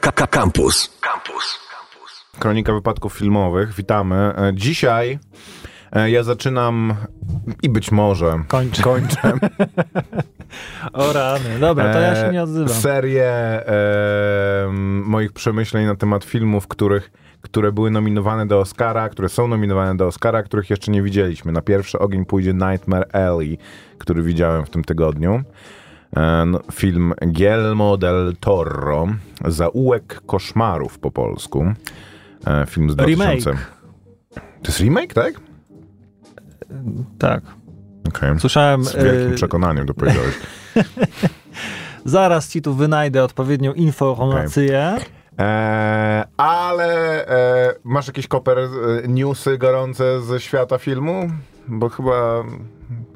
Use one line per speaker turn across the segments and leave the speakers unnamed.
Campus. Campus.
Kronika wypadków filmowych. Witamy. E, Dzisiaj e, ja zaczynam i być może
Kończę.
kończę
O rany. Dobra, to ja się nie odzywam.
serię e, moich przemyśleń na temat filmów, których, które były nominowane do Oscara, które są nominowane do Oscara, których jeszcze nie widzieliśmy. Na pierwszy ogień pójdzie Nightmare Alley, który widziałem w tym tygodniu. E, no, film Guillermo del Toro, Zaułek koszmarów po polsku. E, film z 2000.
Remake.
To jest remake, tak?
Tak.
Okej.
Słyszałem.
Z wielkim
y,
przekonaniem to powiedziałeś.
zaraz ci tu wynajdę odpowiednią informację.
E, ale e, masz jakieś koper e, newsy gorące ze świata filmu? Bo chyba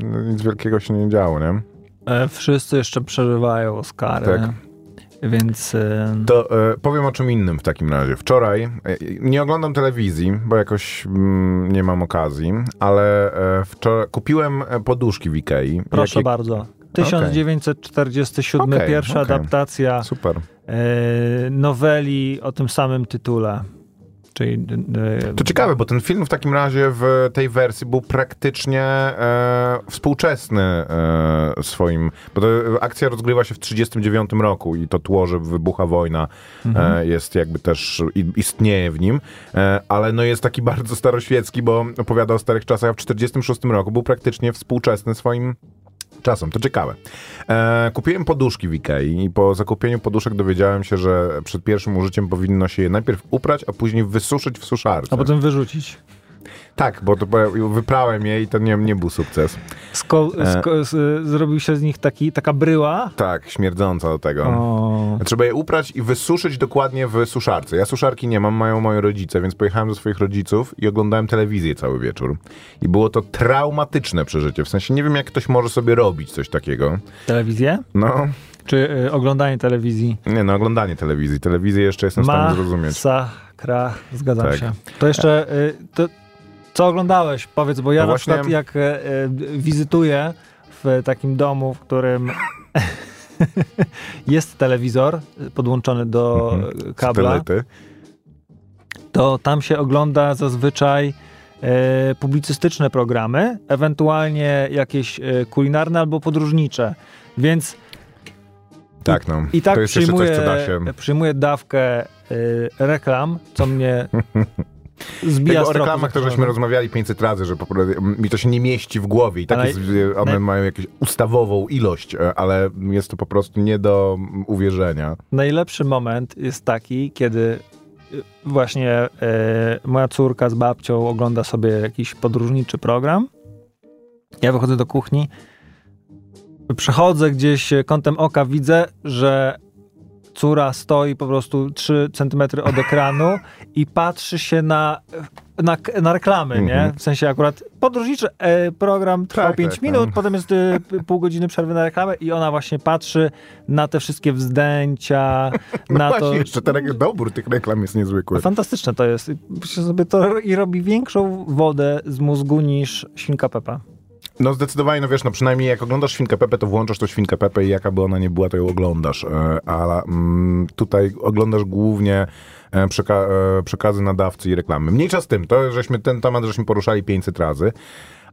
nic wielkiego się nie działo, nie?
E, Wszyscy jeszcze przeżywają Oscary.
Tak.
Więc. e,
To e, powiem o czym innym w takim razie. Wczoraj e, nie oglądam telewizji, bo jakoś mm, nie mam okazji, ale e, wczoraj kupiłem e, poduszki w Ikei.
Proszę
Jakie-
bardzo. 1947,
Okej,
pierwsza
okej.
adaptacja
Super.
noweli o tym samym tytule. Czyli. e,
To ciekawe, bo ten film w takim razie w tej wersji był praktycznie e, współczesny e, swoim, bo to, akcja rozgrywa się w 1939 roku i to tło, że wybucha wojna e, jest jakby też, istnieje w nim, e, ale no jest taki bardzo staroświecki, bo opowiada o starych czasach, a w 1946 roku był praktycznie współczesny swoim czasem. To ciekawe. E, kupiłem poduszki w Ikei i po zakupieniu poduszek dowiedziałem się, że przed pierwszym użyciem powinno się je najpierw uprać, a później wysuszyć w suszarce.
A potem wyrzucić.
Tak, bo to wyprałem je i to nie, nie był sukces.
Sko-
E.
sko- zrobił się z nich taki, taka bryła.
Tak, śmierdząca do tego.
O,
Trzeba je uprać i wysuszyć dokładnie w suszarce. Ja suszarki nie mam, mają moi rodzice, więc pojechałem do swoich rodziców i oglądałem telewizję cały wieczór. I było to traumatyczne przeżycie. W sensie nie wiem, jak ktoś może sobie robić coś takiego.
telewizję?
No,
Czy y, oglądanie telewizji?
nie no, oglądanie telewizji. Telewizję jeszcze jestem w stanie zrozumieć.
Masakra, zgadzam
Tak.
się. To jeszcze, y, to, co oglądałeś? Powiedz, bo ja
No
na
właśnie-
przykład jak e, e, wizytuję w takim domu, w którym jest telewizor podłączony do
Mhm.
kabla, to tam się ogląda zazwyczaj e, publicystyczne programy, ewentualnie jakieś e, kulinarne albo podróżnicze. Więc
Tak, no.
i tak
to jest
przyjmuję,
coś, co da się...
przyjmuję dawkę y, reklam, co mnie zbija z
o reklamach to żeśmy rozmawiali 500 razy, że po prostu mi to się nie mieści w głowie i tak
Ale
jest, one
naj-
mają jakąś ustawową ilość, e, ale jest to po prostu nie do uwierzenia.
Najlepszy moment jest taki, kiedy y, właśnie y, moja córka z babcią ogląda sobie jakiś podróżniczy program. Ja wychodzę do kuchni, przechodzę gdzieś kątem oka, widzę, że córa stoi po prostu 3 centymetry od ekranu i patrzy się na, na, na reklamy, nie?
Mhm.
W sensie akurat podróżniczy e, program trwał
Tak,
5
tak,
minut,
tak.
potem jest e, pół godziny przerwy na reklamę i ona właśnie patrzy na te wszystkie wzdęcia,
No
na
właśnie,
to...
jeszcze ten dobór tych reklam jest niezwykły.
Fantastyczne to jest. Myślę sobie, to i robi większą wodę z mózgu niż świnka Pepa.
No zdecydowanie, no wiesz, no przynajmniej jak oglądasz Świnkę Pepę, to włączasz to Świnkę Pepę i jaka by ona nie była, to ją oglądasz. E, A mm, tutaj oglądasz głównie e, przeka- e, przekazy nadawcy i reklamy. Mniejsza z tym, to żeśmy ten temat żeśmy poruszali 500 razy.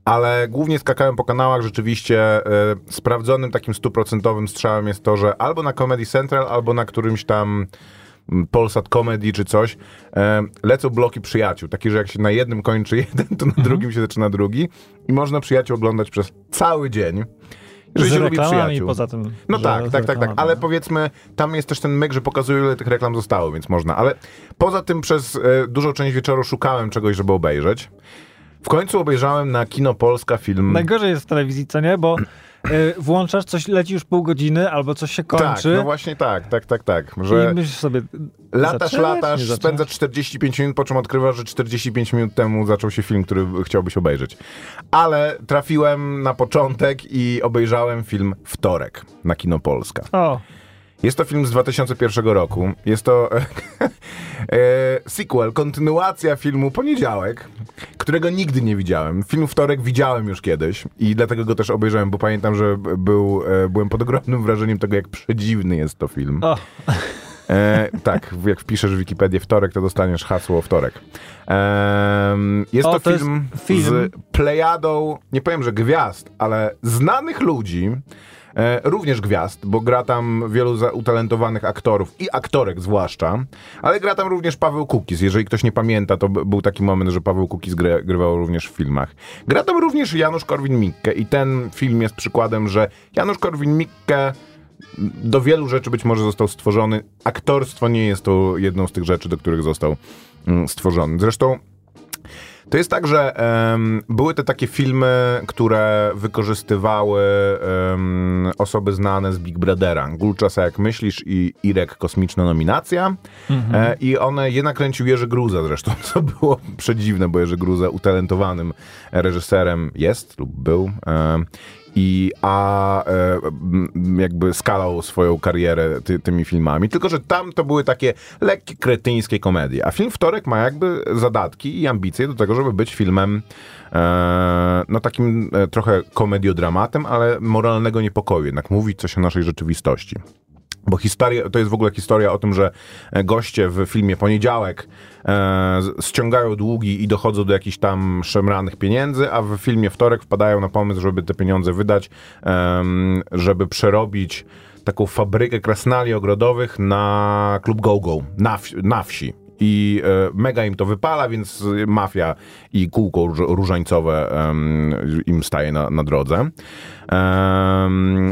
Ale głównie skakałem po kanałach, rzeczywiście e, sprawdzonym takim stuprocentowym strzałem jest to, że albo na Comedy Central, albo na którymś tam Polsat Comedy czy coś, e, lecą bloki przyjaciół. Takie, że jak się na jednym kończy jeden, to na drugim się zaczyna drugi. I można przyjaciół oglądać przez cały dzień.
Z
się lubi przyjaciół.
poza tym.
No
że
tak, tak, tak, tak. Ale powiedzmy, tam jest też ten myk, że pokazuje, ile tych reklam zostało, więc można. Ale poza tym przez e, dużą część wieczoru szukałem czegoś, żeby obejrzeć. W końcu obejrzałem na Kino Polska film.
Najgorzej jest w telewizji, co nie? Bo włączasz, coś leci już pół godziny, albo coś się
tak,
kończy
no właśnie tak, tak, tak, tak. Że
i myślisz sobie,
latasz, latasz, spędzasz 45 minut, po czym odkrywasz, że 45 minut temu zaczął się film, który chciałbyś obejrzeć. Ale trafiłem na początek i obejrzałem film Wtorek na Kino Polska.
O,
Jest to film z 2001 roku. Jest to e, e, sequel, kontynuacja filmu Poniedziałek, którego nigdy nie widziałem. Film Wtorek widziałem już kiedyś i dlatego go też obejrzałem, bo pamiętam, że był, e, byłem pod ogromnym wrażeniem tego, jak przedziwny jest to film.
o.
E, tak, jak wpiszesz w Wikipedię wtorek, to dostaniesz hasło wtorek. E, jest
O,
to,
to jest
film,
film.
z plejadą, nie powiem, że gwiazd, ale znanych ludzi, e, również gwiazd, bo gra tam wielu utalentowanych aktorów i aktorek zwłaszcza, ale gra tam również Paweł Kukiz. Jeżeli ktoś nie pamięta, to był taki moment, że Paweł Kukiz gry, grywał również w filmach. Gra tam również Janusz Korwin-Mikke i ten film jest przykładem, że Janusz Korwin-Mikke do wielu rzeczy być może został stworzony. Aktorstwo nie jest to jedną z tych rzeczy, do których został stworzony. Zresztą to jest tak, że em, były te takie filmy, które wykorzystywały em, osoby znane z Big Brothera. Gulczasa, jak myślisz, i Irek Kosmiczna Nominacja. E, I one je nakręcił Jerzy Gruza zresztą, co było przedziwne, bo Jerzy Gruza utalentowanym reżyserem jest lub był. em, i a e, jakby skalał swoją karierę ty, tymi filmami. Tylko, że tam to były takie lekkie, kretyńskie komedie. A film Wtorek ma jakby zadatki i ambicje do tego, żeby być filmem e, no takim e, trochę komediodramatem, ale moralnego niepokoju. Jednak mówić coś o naszej rzeczywistości. Bo historia, to jest w ogóle historia o tym, że e, goście w filmie Poniedziałek e, ściągają długi i dochodzą do jakichś tam szemranych pieniędzy, a w filmie Wtorek wpadają na pomysł, żeby te pieniądze wydać, em, żeby przerobić taką fabrykę krasnali ogrodowych na klub Go-Go, na, na wsi. I e, mega im to wypala, więc mafia i kółko róż- różańcowe em, im staje na, na drodze. Em,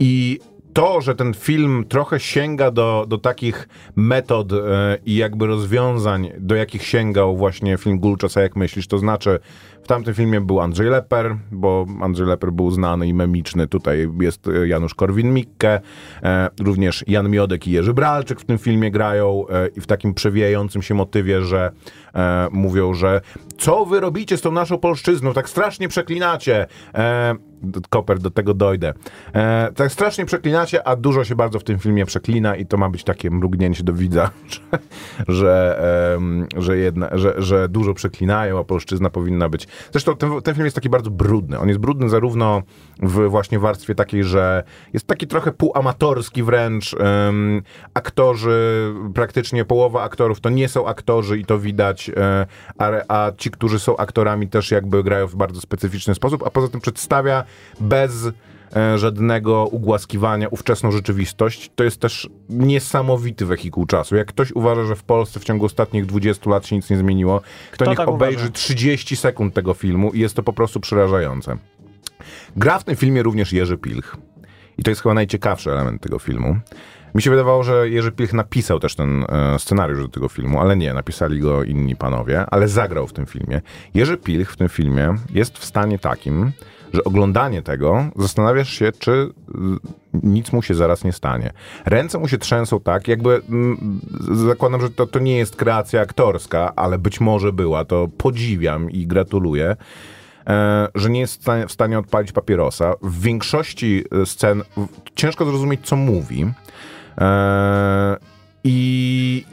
I to, że ten film trochę sięga do, do takich metod e, i jakby rozwiązań, do jakich sięgał właśnie film Gulczasa, jak myślisz, to znaczy w tamtym filmie był Andrzej Leper, bo Andrzej Leper był znany i memiczny, tutaj jest e, Janusz Korwin-Mikke, e, również Jan Miodek i Jerzy Bralczyk w tym filmie grają e, i w takim przewijającym się motywie, że e, mówią, że co wy robicie z tą naszą polszczyzną, tak strasznie przeklinacie. E, Koper, do tego dojdę. E, tak strasznie przeklinacie, a dużo się bardzo w tym filmie przeklina i to ma być takie mrugnięcie do widza, że, że, em, że, jedna, że, że dużo przeklinają, a polszczyzna powinna być. Zresztą ten, ten film jest taki bardzo brudny. On jest brudny zarówno w właśnie warstwie takiej, że jest taki trochę półamatorski wręcz. Aktorzy, praktycznie połowa aktorów to nie są aktorzy i to widać, e, a, a ci, którzy są aktorami też jakby grają w bardzo specyficzny sposób, a poza tym przedstawia bez e, żadnego ugłaskiwania ówczesną rzeczywistość. To jest też niesamowity wehikuł czasu. Jak ktoś uważa, że w Polsce w ciągu ostatnich 20 lat się nic nie zmieniło, to
Kto
niech
tak
obejrzy
uważa?
30 sekund tego filmu i jest to po prostu przerażające. Gra w tym filmie również Jerzy Pilch. I to jest chyba najciekawszy element tego filmu. Mi się wydawało, że Jerzy Pilch napisał też ten e, scenariusz do tego filmu, ale nie, napisali go inni panowie, ale zagrał w tym filmie. Jerzy Pilch w tym filmie jest w stanie takim, że oglądanie tego zastanawiasz się, czy nic mu się zaraz nie stanie. Ręce mu się trzęsą tak, jakby mm, zakładam, że to, to nie jest kreacja aktorska, ale być może była, to podziwiam i gratuluję e, że nie jest w stanie, w stanie odpalić papierosa. W większości e, scen w, ciężko zrozumieć, co mówi. E, I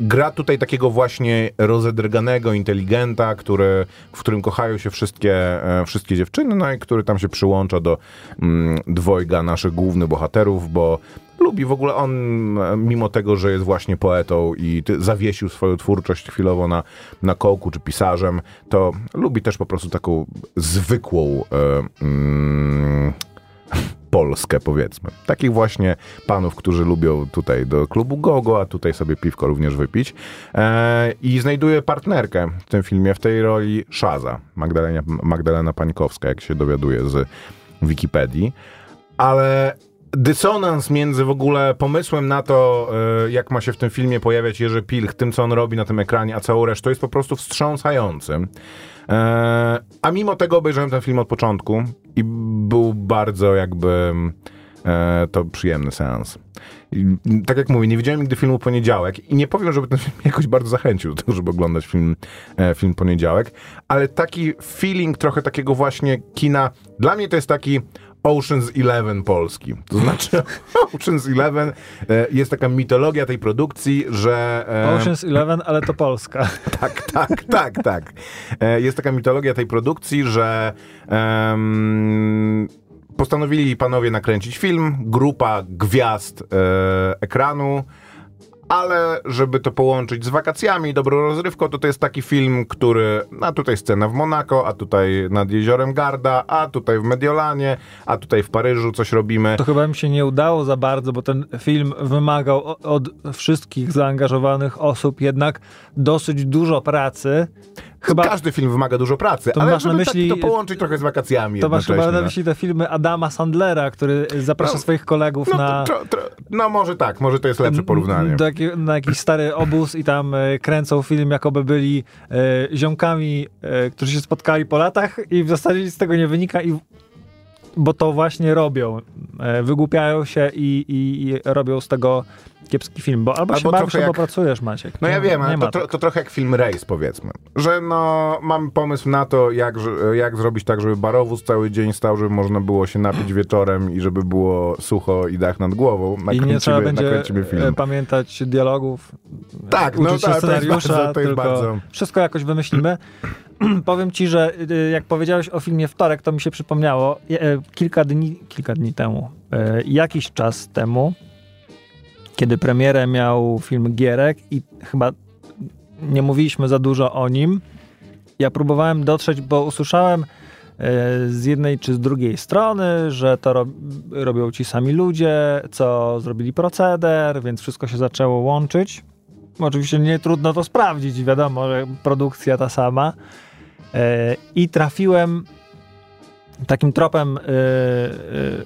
gra tutaj takiego właśnie rozedrganego inteligenta, który, w którym kochają się wszystkie, e, wszystkie dziewczyny, no i który tam się przyłącza do mm, dwojga naszych głównych bohaterów, bo lubi w ogóle on, e, mimo tego, że jest właśnie poetą i zawiesił swoją twórczość chwilowo na, na kołku czy pisarzem, to lubi też po prostu taką zwykłą e, mm, Polskę, powiedzmy. Takich właśnie panów, którzy lubią tutaj do klubu Gogo, a tutaj sobie piwko również wypić. E, I znajduje partnerkę w tym filmie, w tej roli Szaza, Magdalena, Magdalena Pańkowska, jak się dowiaduje z Wikipedii. Ale dysonans między w ogóle pomysłem na to, e, jak ma się w tym filmie pojawiać Jerzy Pilch, tym, co on robi na tym ekranie, a całą resztą jest po prostu wstrząsający. E, a mimo tego obejrzałem ten film od początku i był bardzo jakby e, to przyjemny seans. Tak jak mówię, nie widziałem nigdy filmu Poniedziałek i nie powiem, żeby ten film jakoś bardzo zachęcił do tego, żeby oglądać film, e, film Poniedziałek, ale taki feeling trochę takiego właśnie kina, dla mnie to jest taki Ocean's Eleven polski. To znaczy Ocean's Eleven e, jest taka mitologia tej produkcji, że... e,
Ocean's Eleven, ale to Polska.
tak, tak, tak, tak. E, Jest taka mitologia tej produkcji, że em, postanowili panowie nakręcić film, grupa gwiazd e, ekranu, ale żeby to połączyć z wakacjami i dobrą rozrywką, to to jest taki film, który, a tutaj scena w Monako, a tutaj nad jeziorem Garda, a tutaj w Mediolanie, a tutaj w Paryżu coś robimy.
To chyba mi się nie udało za bardzo, bo ten film wymagał od wszystkich zaangażowanych osób jednak dosyć dużo pracy. Chyba
Każdy film wymaga dużo pracy,
To
ale
masz na
żeby
myśli-
tak to połączyć trochę z wakacjami
to masz chyba na
no.
myśli te filmy Adama Sandlera, który zaprasza
No,
swoich kolegów
No,
na...
to, tro, no może tak, może to jest lepsze porównanie.
Do na jakiś stary obóz i tam e, kręcą film, jakoby byli e, ziomkami, e, którzy się spotkali po latach i w zasadzie nic z tego nie wynika i bo to właśnie robią. E, wygłupiają się i, i, i robią z tego kiepski film, bo albo,
Albo
się bawisz, albo
jak-
pracujesz, Maciek.
No ja
Nie-
wiem,
nie
ale to, tro,
tak.
to trochę jak film Race, powiedzmy. Że no, mam pomysł na to, jak, jak zrobić tak, żeby barowóz cały dzień stał, żeby można było się napić wieczorem i żeby było sucho i dach nad głową.
I nie trzeba
Nakręcimy,
będzie
nakręcimy
e,
film.
pamiętać dialogów,
Tak, no
uczyć się
tak, to
scenariusza,
bardzo- to jest
tylko
bardzo-
wszystko jakoś wymyślimy. Powiem ci, że y, jak powiedziałeś o filmie Wtorek, to mi się przypomniało e, e, kilka dni, kilka dni temu, e, jakiś czas temu, kiedy premierę miał film Gierek i chyba nie mówiliśmy za dużo o nim. Ja próbowałem dotrzeć, bo usłyszałem e, z jednej czy z drugiej strony, że to rob, robią ci sami ludzie, co zrobili proceder, więc wszystko się zaczęło łączyć. Oczywiście nie trudno to sprawdzić, wiadomo, że produkcja ta sama. E, I trafiłem takim tropem, e,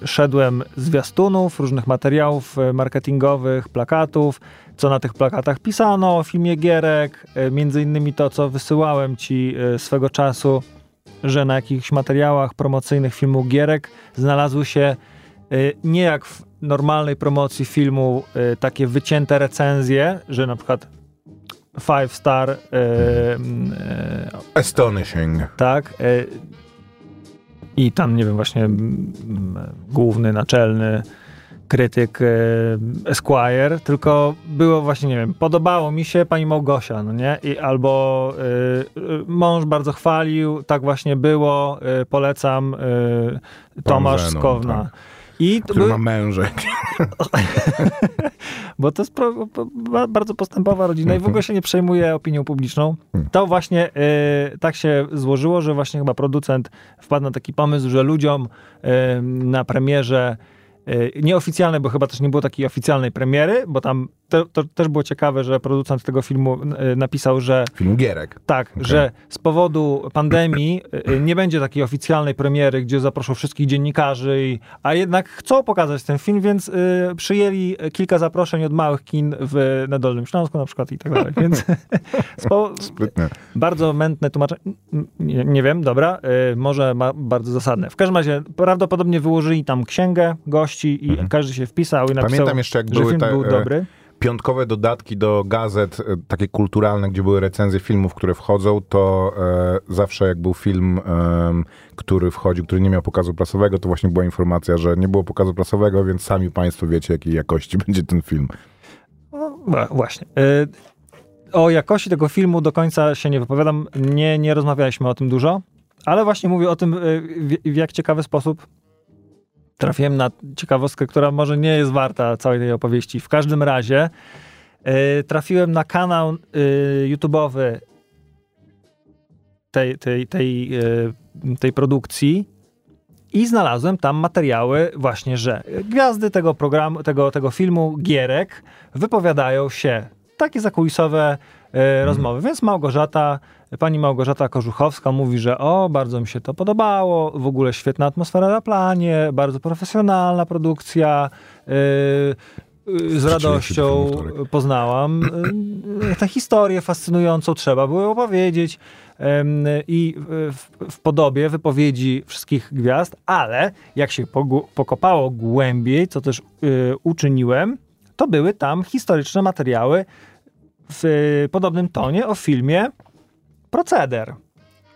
e, szedłem zwiastunów, różnych materiałów e, marketingowych, plakatów, co na tych plakatach pisano o filmie Gierek, e, między innymi to, co wysyłałem ci e, swego czasu, że na jakichś materiałach promocyjnych filmu Gierek znalazły się e, nie jak w normalnej promocji filmu takie wycięte recenzje, że na przykład five star e, mm,
Astonishing.
tak i tam nie wiem właśnie mm, główny, naczelny krytyk e, Esquire, tylko było właśnie, nie wiem, podobało mi się pani Małgosia, no nie? I albo e, mąż bardzo chwalił, tak właśnie było, e, polecam e, Tomasz
Zenon,
Skowna.
tak.
I
Który
były,
ma mężek.
bo to jest pro, bardzo postępowa rodzina i w ogóle się nie przejmuje opinią publiczną.
Mhm.
To właśnie y, tak się złożyło, że właśnie chyba producent wpadł na taki pomysł, że ludziom y, na premierze y, nieoficjalnej, bo chyba też nie było takiej oficjalnej premiery, bo tam to, to też było ciekawe, że producent tego filmu y, napisał, że
Film Gierek.
tak, że z powodu pandemii y, y, nie będzie takiej oficjalnej premiery, gdzie zaproszą wszystkich dziennikarzy, i, a jednak chcą pokazać ten film, więc y, przyjęli kilka zaproszeń od małych kin w, na Dolnym Śląsku na przykład i tak dalej. Więc spo,
Sprytne.
bardzo mętne tłumaczenie. Nie, nie wiem, dobra, y, może ma bardzo zasadne. W każdym razie prawdopodobnie wyłożyli tam księgę gości i każdy się wpisał i napisał,
Mhm. Pamiętam jeszcze, jak
że
były
film
te,
był
e,
dobry.
Piątkowe dodatki do gazet, e, takie kulturalne, gdzie były recenzje filmów, które wchodzą, to e, zawsze jak był film, em, który wchodził, który nie miał pokazu prasowego, to właśnie była informacja, że nie było pokazu prasowego, więc sami państwo wiecie, jakiej jakości będzie ten film.
No, właśnie. Y, O jakości tego filmu do końca się nie wypowiadam. Nie, nie rozmawialiśmy o tym dużo, ale właśnie mówię o tym, y, w, w jak ciekawy sposób trafiłem na ciekawostkę, która może nie jest warta całej tej opowieści. W każdym razie y, trafiłem na kanał y, YouTube'owy tej, tej, tej, y, tej produkcji i znalazłem tam materiały właśnie, że gwiazdy tego programu, tego, tego filmu, Gierek, wypowiadają się. Takie zakulisowe e, rozmowy. Więc Małgorzata, pani Małgorzata Korzuchowska mówi, że o, bardzo mi się to podobało, w ogóle świetna atmosfera na planie, bardzo profesjonalna produkcja. e, e, z radością poznałam tę historię fascynującą, trzeba było opowiedzieć. I w, w podobie wypowiedzi wszystkich gwiazd, ale jak się pokopało głębiej, co też uczyniłem, to były tam historyczne materiały w y, podobnym tonie o filmie Proceder.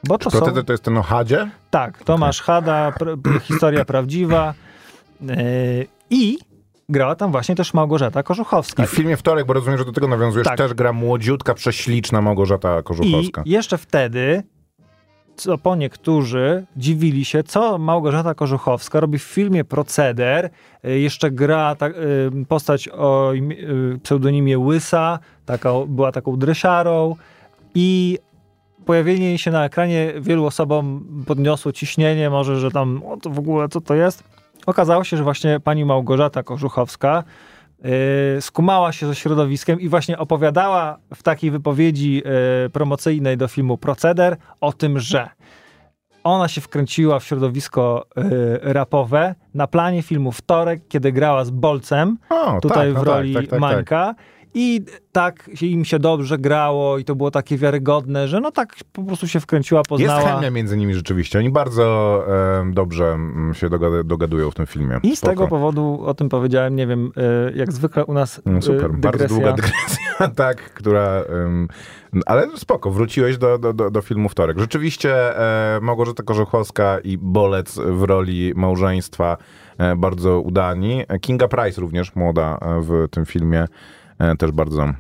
Bo to są,
Proceder to jest ten o Hadzie?
tak, Tomasz Hada, pr, historia prawdziwa y, i grała tam właśnie też Małgorzata Korzuchowska.
I w filmie Wtorek, bo rozumiem, że do tego nawiązujesz,
Tak.
też gra młodziutka, prześliczna Małgorzata
I
Korzuchowska.
jeszcze wtedy co po niektórzy dziwili się, co Małgorzata Korzuchowska robi w filmie Proceder. Y, Jeszcze gra ta, y, postać o y, pseudonimie Łysa, taka, była taką dresiarą i pojawienie się na ekranie wielu osobom podniosło ciśnienie, może, że tam, o to w ogóle, co to jest? Okazało się, że właśnie pani Małgorzata Korzuchowska skumała się ze środowiskiem i właśnie opowiadała w takiej wypowiedzi yy, promocyjnej do filmu Proceder o tym, że ona się wkręciła w środowisko yy, rapowe na planie filmu Wtorek, kiedy grała z Bolcem,
O,
tutaj
tak, no
w roli
tak, tak, tak, tak.
I tak im się dobrze grało i to było takie wiarygodne, że no tak po prostu się wkręciła,
Jest
poznała.
chemia między nimi rzeczywiście. Oni bardzo em, dobrze mm, się dogada- dogadują w tym filmie.
I z
Spoko.
tego powodu o tym powiedziałem, nie wiem, y, jak zwykle u nas
No
y,
super, bardzo
dygresja.
długa dygresja, tak, która... ale spoko, wróciłeś do, do, do, do filmu Wtorek. Rzeczywiście e, Małgorzata Korzuchowska i Bolec w roli małżeństwa e, bardzo udani. Kinga Price również, młoda e, w tym filmie, e, też bardzo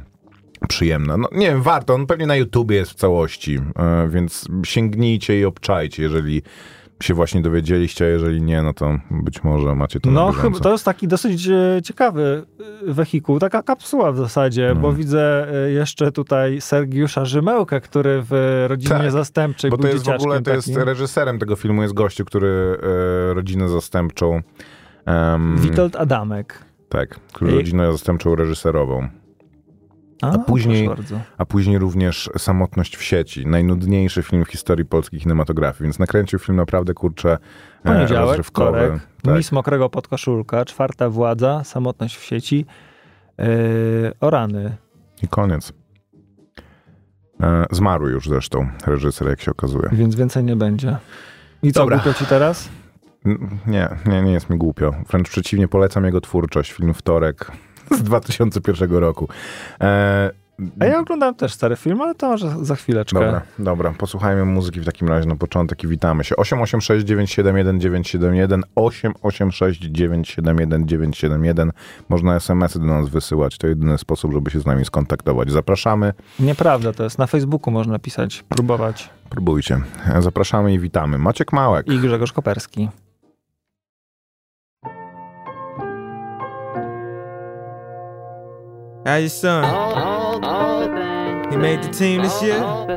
przyjemna. No, nie wiem, warto, on pewnie na YouTubie jest w całości, e, więc sięgnijcie i obczajcie, jeżeli się właśnie dowiedzieliście, a jeżeli nie, no to być może macie to
No, chyba to jest taki dosyć e, ciekawy e, wehikuł, taka kapsuła w zasadzie, bo widzę e, jeszcze tutaj Sergiusza Rzymełka, który w rodzinie
Tak,
zastępczej
Bo to jest w ogóle, to jest
takim.
reżyserem tego filmu, jest gościu, który e, rodzinę zastępczą. em,
Witold Adamek.
Tak, rodzinę zastępczą reżyserową.
A,
później-
proszę bardzo.
A później również Samotność w sieci. Najnudniejszy film w historii polskiej kinematografii, więc nakręcił film naprawdę, kurczę, e,
Poniedziałek,
rozrywkowy.
wtorek,
Tak.
Mis mokrego podkoszulka, czwarta władza, samotność w sieci, yy, o rany.
I koniec. E, zmarł już zresztą reżyser, jak się okazuje.
Więc więcej nie będzie. I co,
Dobra.
głupio ci teraz?
Nie, nie, nie jest mi głupio. Wręcz przeciwnie, polecam jego twórczość. Film Wtorek z 2001 roku. E,
A ja oglądałem też stary film, ale to może za chwileczkę.
Dobra, dobra, posłuchajmy muzyki w takim razie na początek i witamy się. 886 971 971 886 971 971 Można SMS-y do nas wysyłać, to jedyny sposób, żeby się z nami skontaktować. Zapraszamy,
Nieprawda to jest. Na Facebooku można pisać, próbować.
próbujcie. Zapraszamy i witamy. Maciek Małek.
I Grzegorz Koperski.
How your son?
All, all the.
He made the team this year?
All.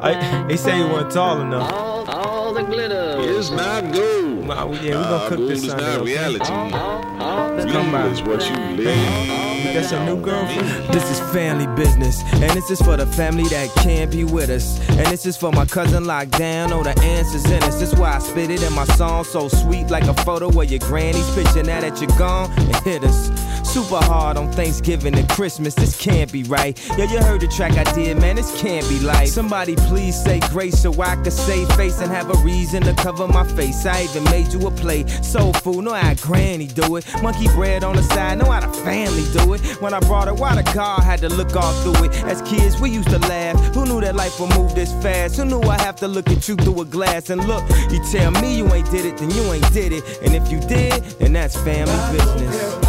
I, they say he wasn't tall enough.
All, all the glitter.
It's not gold.
Well, yeah, we gonna
Nah,
cook
gold
this
is
Sunday.
not
okay?
reality.
All, all
Come
thing.
by.
Is what you live.
That's your new girlfriend? This is family business, and this is for the family that can't be with us. And this is for my cousin locked down, oh, the answers in us. That's why I spit it in my song, so sweet like a photo where your granny's picture now that you're gone and hit us. Super hard on Thanksgiving and Christmas, this can't be right. Yeah, you heard the track I did, man, this can't be life. Somebody please say grace so I could save face and have a reason to cover my face. I even made you a plate. Soul food, know how granny do it. Monkey bread on the side, know how the family do it. When I brought it, why the car had to look all through it. As kids, we used to laugh. Who knew that life would move this fast? Who knew I have to look at you through a glass and look? You tell me you ain't did it, then you ain't did it. And if you did, then that's family business.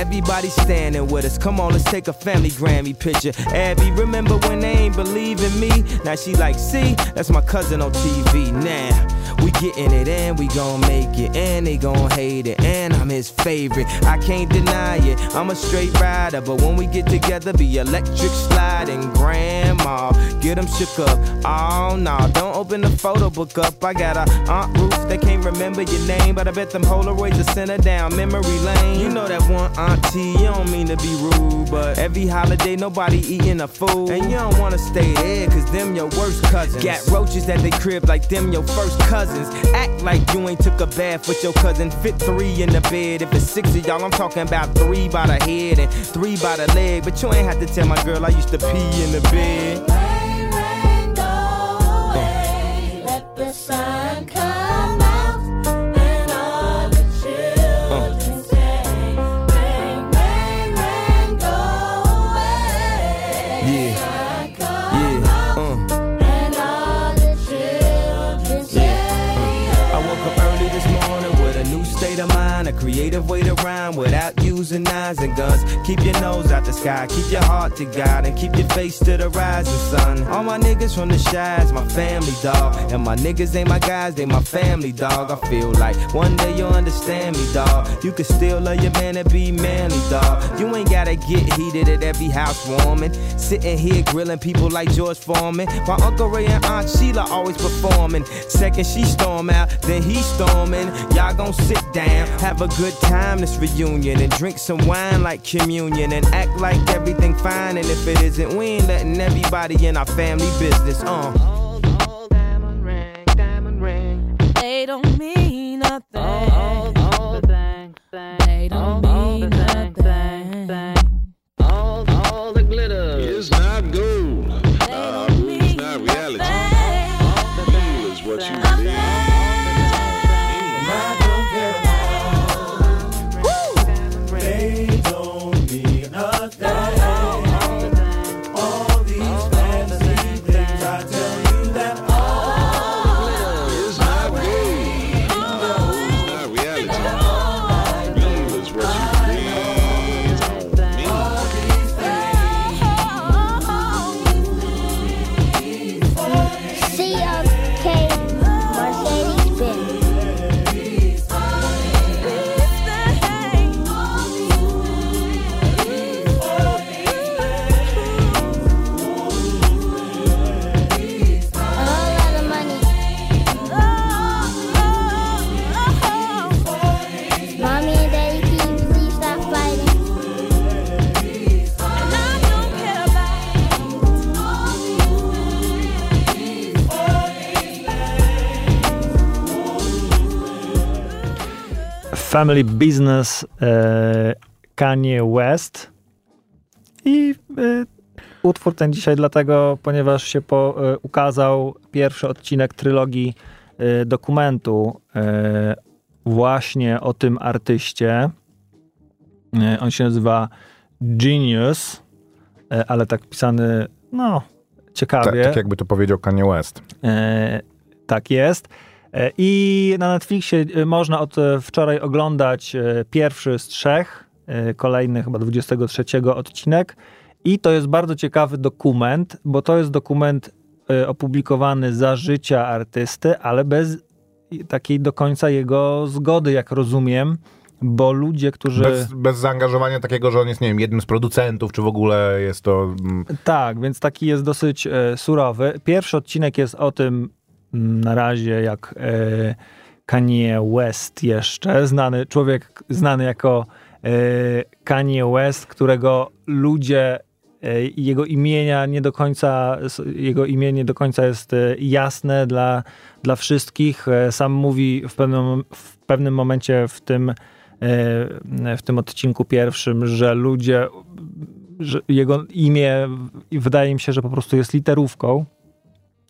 Everybody standing with us. Come on, let's take a family Grammy picture. Abby, remember when they ain't believe in me? Now she like, see, that's my cousin on TV. Now, getting it and we gon' make it. And they gon' hate it. And I'm his favorite. I can't deny it. I'm a straight rider. But when we get together, be electric sliding. Grandma, get them shook up. Oh, no, don't open the photo book up. I got a Aunt Ruth that can't remember your name. But I bet them Polaroids are sent her down memory lane. You know that one auntie, you don't mean to be rude. But every holiday, nobody eating a food. And you don't wanna stay there, cause them your worst cousins. Got roaches at they crib like them your first cousins. Act like you ain't took a bath with your cousin. Fit three in the bed. If it's six of y'all, I'm talking about three by the head and three by the leg. But you ain't have to tell my girl I used to pee in the bed.
Rain, rain, go away. Let the sun
time without using knives and guns. Keep your nose out the sky, keep your heart to God, and keep your face to the rising sun. All my niggas from the shies, my family dog. And my niggas ain't my guys, they my family dog. I feel like one day you'll understand me, dog. You can still love your man and be manly, dog. You ain't gotta get heated at every house warming. Sitting here grilling people like George Foreman. My Uncle Ray and Aunt Sheila always performing. Second she storm out, then he storming. Y'all gon' sit down, have a good time this reunion, and drink some wine like communion, and act like everything fine. And if it isn't, we ain't letting everybody in our family business. Uh.
All, all diamond ring, diamond ring.
They don't mean nothing.
all, all the thing, thing.
Family Business e, Kanye West. I e, utwór ten dzisiaj dlatego, ponieważ się po, e, ukazał pierwszy odcinek trylogii e, dokumentu e, właśnie o tym artyście. E, on się nazywa Genius, ale tak pisany, no,
Tak,
ciekawie.
tak jakby to powiedział Kanye West.
Tak jest. E, I na Netflixie e, można od e, wczoraj oglądać pierwszy z trzech, kolejny chyba 23 odcinek. I to jest bardzo ciekawy dokument, bo to jest dokument opublikowany za życia artysty, ale bez takiej do końca jego zgody, jak rozumiem, bo ludzie, którzy...
Bez, bez zaangażowania takiego, że on jest, nie wiem, jednym z producentów, czy w ogóle jest to... mm,
Tak, więc taki jest dosyć e, surowy. Pierwszy odcinek jest o tym na razie, jak e, Kanye West jeszcze, znany człowiek znany jako e, Kanye West, którego ludzie e, jego imienia nie do końca, jego imię nie do końca jest jasne dla, dla wszystkich. Sam mówi w pewnym, w pewnym momencie w tym, w tym odcinku pierwszym, że ludzie że jego imię wydaje mi się, że po prostu jest literówką.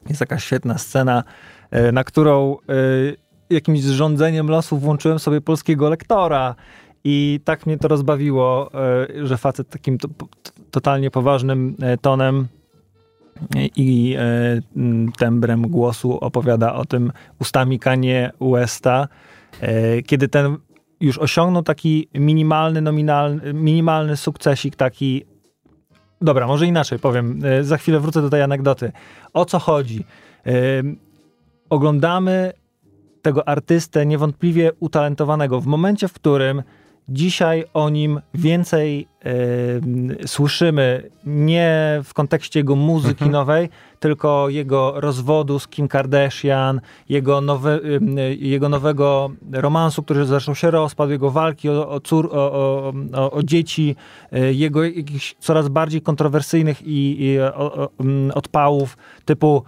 Jest taka świetna scena, e, na którą e, jakimś zrządzeniem losu włączyłem sobie polskiego lektora. I tak mnie to rozbawiło, e, że facet takim to, to, totalnie poważnym tonem i tembrem głosu opowiada o tym ustami Kanye Westa, kiedy ten już osiągnął taki minimalny, nominalny, minimalny sukcesik, taki Dobra, może inaczej powiem. E, Za chwilę wrócę do tej anegdoty. O co chodzi? E, Oglądamy tego artystę niewątpliwie utalentowanego w momencie, w którym dzisiaj o nim więcej e, słyszymy nie w kontekście jego muzyki nowej, tylko jego rozwodu z Kim Kardashian, jego, e, jego nowego romansu, który zresztą się rozpadł, jego walki o, o, cór, o, o, dzieci, e, jego jakichś coraz bardziej kontrowersyjnych i, i mm, odpałów typu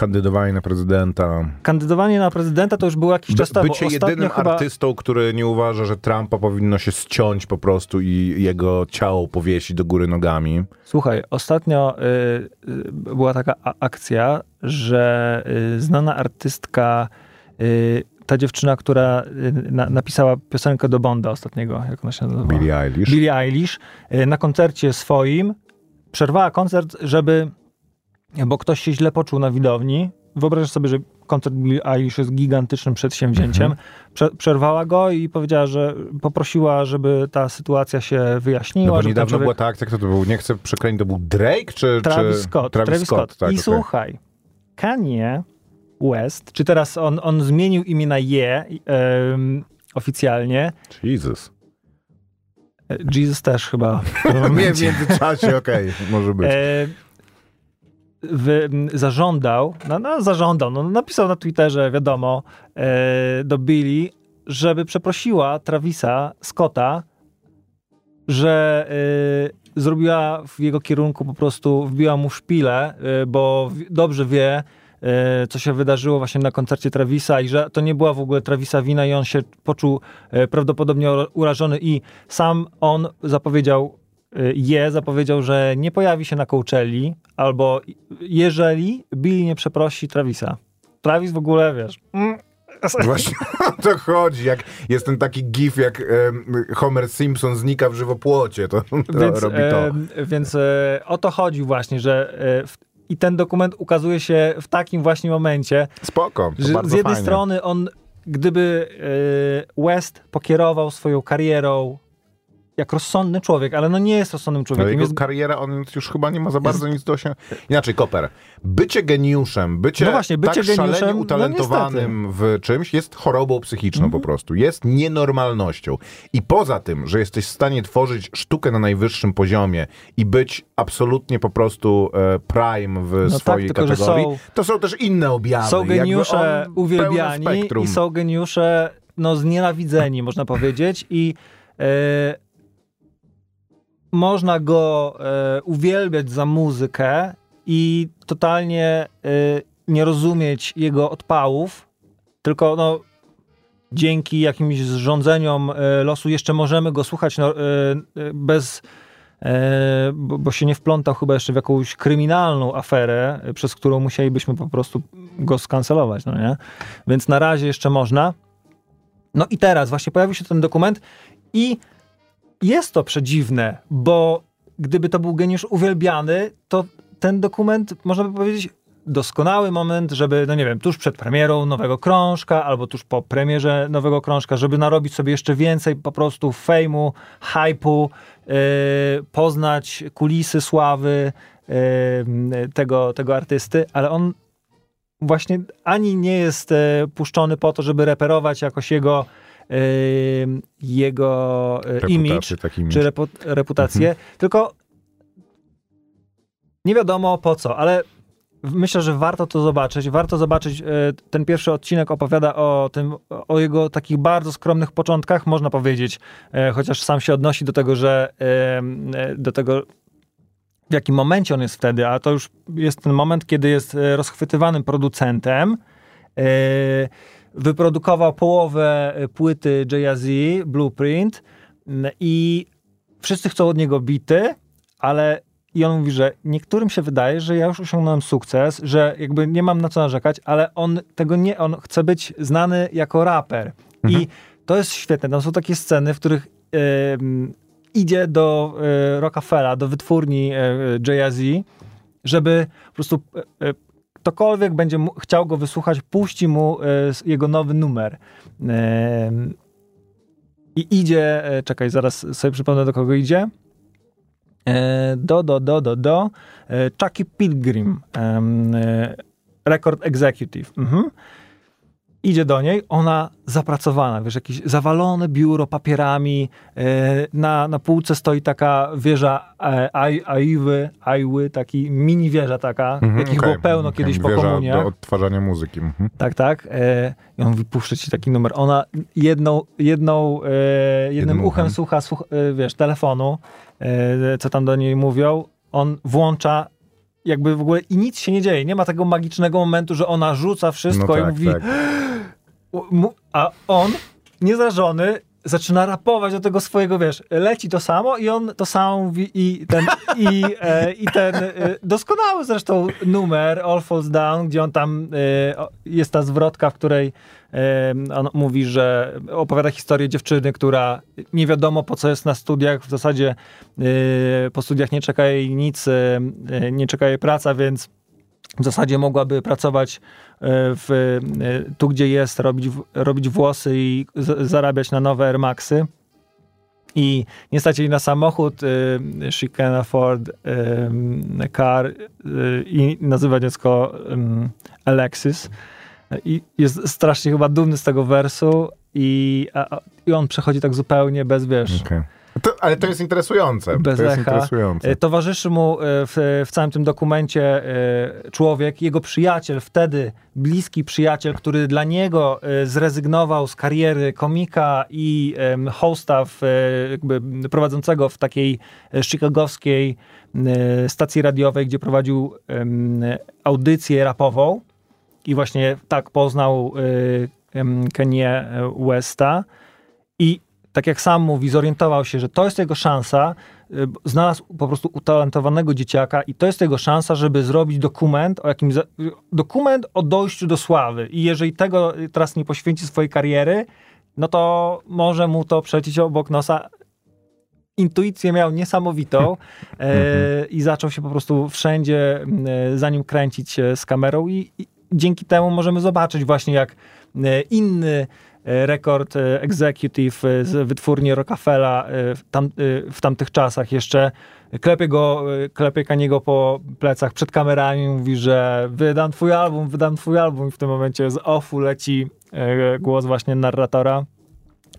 Kandydowanie na prezydenta.
kandydowanie na prezydenta to już było jakiś czas temu.
bycie jedynym
chyba...
artystą, który nie uważa, że Trumpa powinno się ściąć po prostu i jego ciało powiesić do góry nogami.
Słuchaj, ostatnio y, y, była taka akcja, że y, znana artystka, y, ta dziewczyna, która y, na, napisała piosenkę do Bonda ostatniego, jak ona się nazywa?
Billie Eilish.
Billie Eilish, na koncercie swoim przerwała koncert, żeby, bo ktoś się źle poczuł na widowni. Wyobraź sobie, że koncert Billie Eilish jest gigantycznym przedsięwzięciem. Prze- przerwała go i powiedziała, że poprosiła, żeby ta sytuacja się
No
wyjaśniła.
bo
żeby ten
niedawno
człowiek-
była ta akcja, kto to był, nie chcę przekręcić, to był Drake, czy...
Travis
czy...
Scott.
Travis, Scott, tak,
I
okej.
słuchaj, Kanye West, czy teraz on, on zmienił imię na Je em, oficjalnie.
Jesus.
E, Jesus też chyba. w
Nie, w międzyczasie, okej, może być.
E, wy, zażądał, no, no zażądał, no, napisał na Twitterze, wiadomo, e, do Billy, żeby przeprosiła Travisa Scotta, że e, zrobiła w jego kierunku po prostu, wbiła mu szpilę, e, bo w, dobrze wie, e, co się wydarzyło właśnie na koncercie Travisa i że to nie była w ogóle Travisa wina i on się poczuł e, prawdopodobnie ura- urażony i sam on zapowiedział je zapowiedział, że nie pojawi się na Coachelli, albo jeżeli Billy nie przeprosi Travisa. Travis w ogóle, wiesz, mm,
Właśnie o to chodzi, jak jest ten taki gif, jak em, Homer Simpson znika w żywopłocie, to
więc,
robi to.
e, więc e, o to chodzi właśnie, że e, w, i ten dokument ukazuje się w takim właśnie momencie,
Spoko, to
że z jednej
fajnie.
strony on, gdyby e, West pokierował swoją karierą jak rozsądny człowiek, ale no nie jest rozsądnym
Ale
człowiekiem.
jego
Jest,
kariera, on już chyba nie ma za bardzo nic do się... Inaczej, Koper, bycie geniuszem, bycie,
No właśnie, bycie
tak szalenie
geniuszem, no
utalentowanym w czymś jest chorobą psychiczną
Mhm.
po prostu, jest nienormalnością. I poza tym, że jesteś w stanie tworzyć sztukę na najwyższym poziomie i być absolutnie po prostu e, prime w
tak,
swojej
że
kategorii,
są-
to są też inne objawy.
są geniusze uwielbiani i są geniusze no, znienawidzeni, można powiedzieć. I e, można go e, uwielbiać za muzykę i totalnie e, nie rozumieć jego odpałów, tylko no, dzięki jakimś zrządzeniom e, losu jeszcze możemy go słuchać no, e, e, bez e, bo, bo się nie wplątał chyba jeszcze w jakąś kryminalną aferę, przez którą musielibyśmy po prostu go skancelować, no nie? Więc na razie jeszcze można. No i teraz właśnie pojawił się ten dokument i jest to przedziwne, bo gdyby to był geniusz uwielbiany, to ten dokument, można by powiedzieć, doskonały moment, żeby, no nie wiem, tuż przed premierą nowego krążka, albo tuż po premierze nowego krążka, żeby narobić sobie jeszcze więcej po prostu fejmu, hypu, yy, poznać kulisy sławy yy, tego, tego artysty, ale on właśnie ani nie jest e, puszczony po to, żeby reperować jakoś jego jego image,
Reputację, taki image.
czy repu, reputację,
Mhm.
tylko nie wiadomo po co, ale myślę, że warto to zobaczyć. Warto zobaczyć, e, ten pierwszy odcinek opowiada o tym, o jego takich bardzo skromnych początkach, można powiedzieć, e, chociaż sam się odnosi do tego, że do tego, w jakim momencie on jest wtedy, a to już jest ten moment, kiedy jest rozchwytywanym producentem. Wyprodukował połowę e, płyty Jay-Z, Blueprint m, i wszyscy chcą od niego bity, ale i on mówi, że niektórym się wydaje, że ja już osiągnąłem sukces, że jakby nie mam na co narzekać, ale on tego nie, on chce być znany jako raper. I to jest świetne. Tam są takie sceny, w których em, idzie do e, Rockefella, do wytwórni e, Jay-Z, żeby po prostu ktokolwiek będzie mu, chciał go wysłuchać, puści mu e, jego nowy numer. I idzie, e, czekaj, zaraz sobie przypomnę do kogo idzie. E, do, do, do, do, do. E, Chucky Pilgrim, em, e, Record Executive. Mhm. Idzie do niej, ona zapracowana, wiesz, jakieś zawalone biuro papierami, e, na, na półce stoi taka wieża e, Ajwy, Ajły, taki mini wieża taka,
Mhm,
jakich
okej.
było pełno kiedyś po
Wieża
komuniach.
do odtwarzania muzyki. Mhm.
Tak, tak. E, I on mówi, puszczę ci taki numer. Ona jedną, jedną, jednym,
Jednym
uchem
uchem.
słucha, słuch, e, wiesz, telefonu, co tam do niej mówią. On włącza jakby w ogóle i nic się nie dzieje. Nie ma tego magicznego momentu, że ona rzuca wszystko
No
i
tak,
mówi,
tak.
a on, niezrażony, zaczyna rapować do tego swojego, wiesz, leci to samo i on to samo mówi i ten, i, e, i ten e, doskonały zresztą numer All Falls Down, gdzie on tam, e, jest ta zwrotka, w której e, on mówi, że opowiada historię dziewczyny, która nie wiadomo po co jest na studiach, w zasadzie e, po studiach nie czeka jej nic, e, nie czeka jej praca, więc w zasadzie mogłaby pracować e, w, e, tu, gdzie jest, robić, robić włosy i zarabiać na nowe Air Maxy. I nie stać jej na samochód, she can afford um, car i nazywa dziecko Alexis. I jest strasznie chyba dumny z tego wersu i, a, i on przechodzi tak zupełnie bez, wiesz,
Okej. To, ale to jest interesujące.
Bez
to jest interesujące.
E, Towarzyszy mu e, w, w całym tym dokumencie e, człowiek, jego przyjaciel, wtedy bliski przyjaciel, który dla niego zrezygnował z kariery komika i hosta w, prowadzącego w takiej chicagowskiej stacji radiowej, gdzie prowadził audycję rapową i właśnie tak poznał e, em, Kenię Westa i tak jak sam mówi, zorientował się, że to jest jego szansa, y, znalazł po prostu utalentowanego dzieciaka i to jest jego szansa, żeby zrobić dokument o jakimś, dokument o dojściu do sławy i jeżeli tego teraz nie poświęci swojej kariery, no to może mu to przecić obok nosa. Intuicję miał niesamowitą e, i zaczął się po prostu wszędzie e, za nim kręcić e, z kamerą i, i dzięki temu możemy zobaczyć właśnie jak e, inny rekord e, executive e, z wytwórni Rockefella e, w, tam, e, w tamtych czasach jeszcze. Klepie go, e, klepie Kaniego po plecach przed kamerami mówi, że wydam twój album, wydam twój album. I w tym momencie z offu leci e, głos właśnie narratora.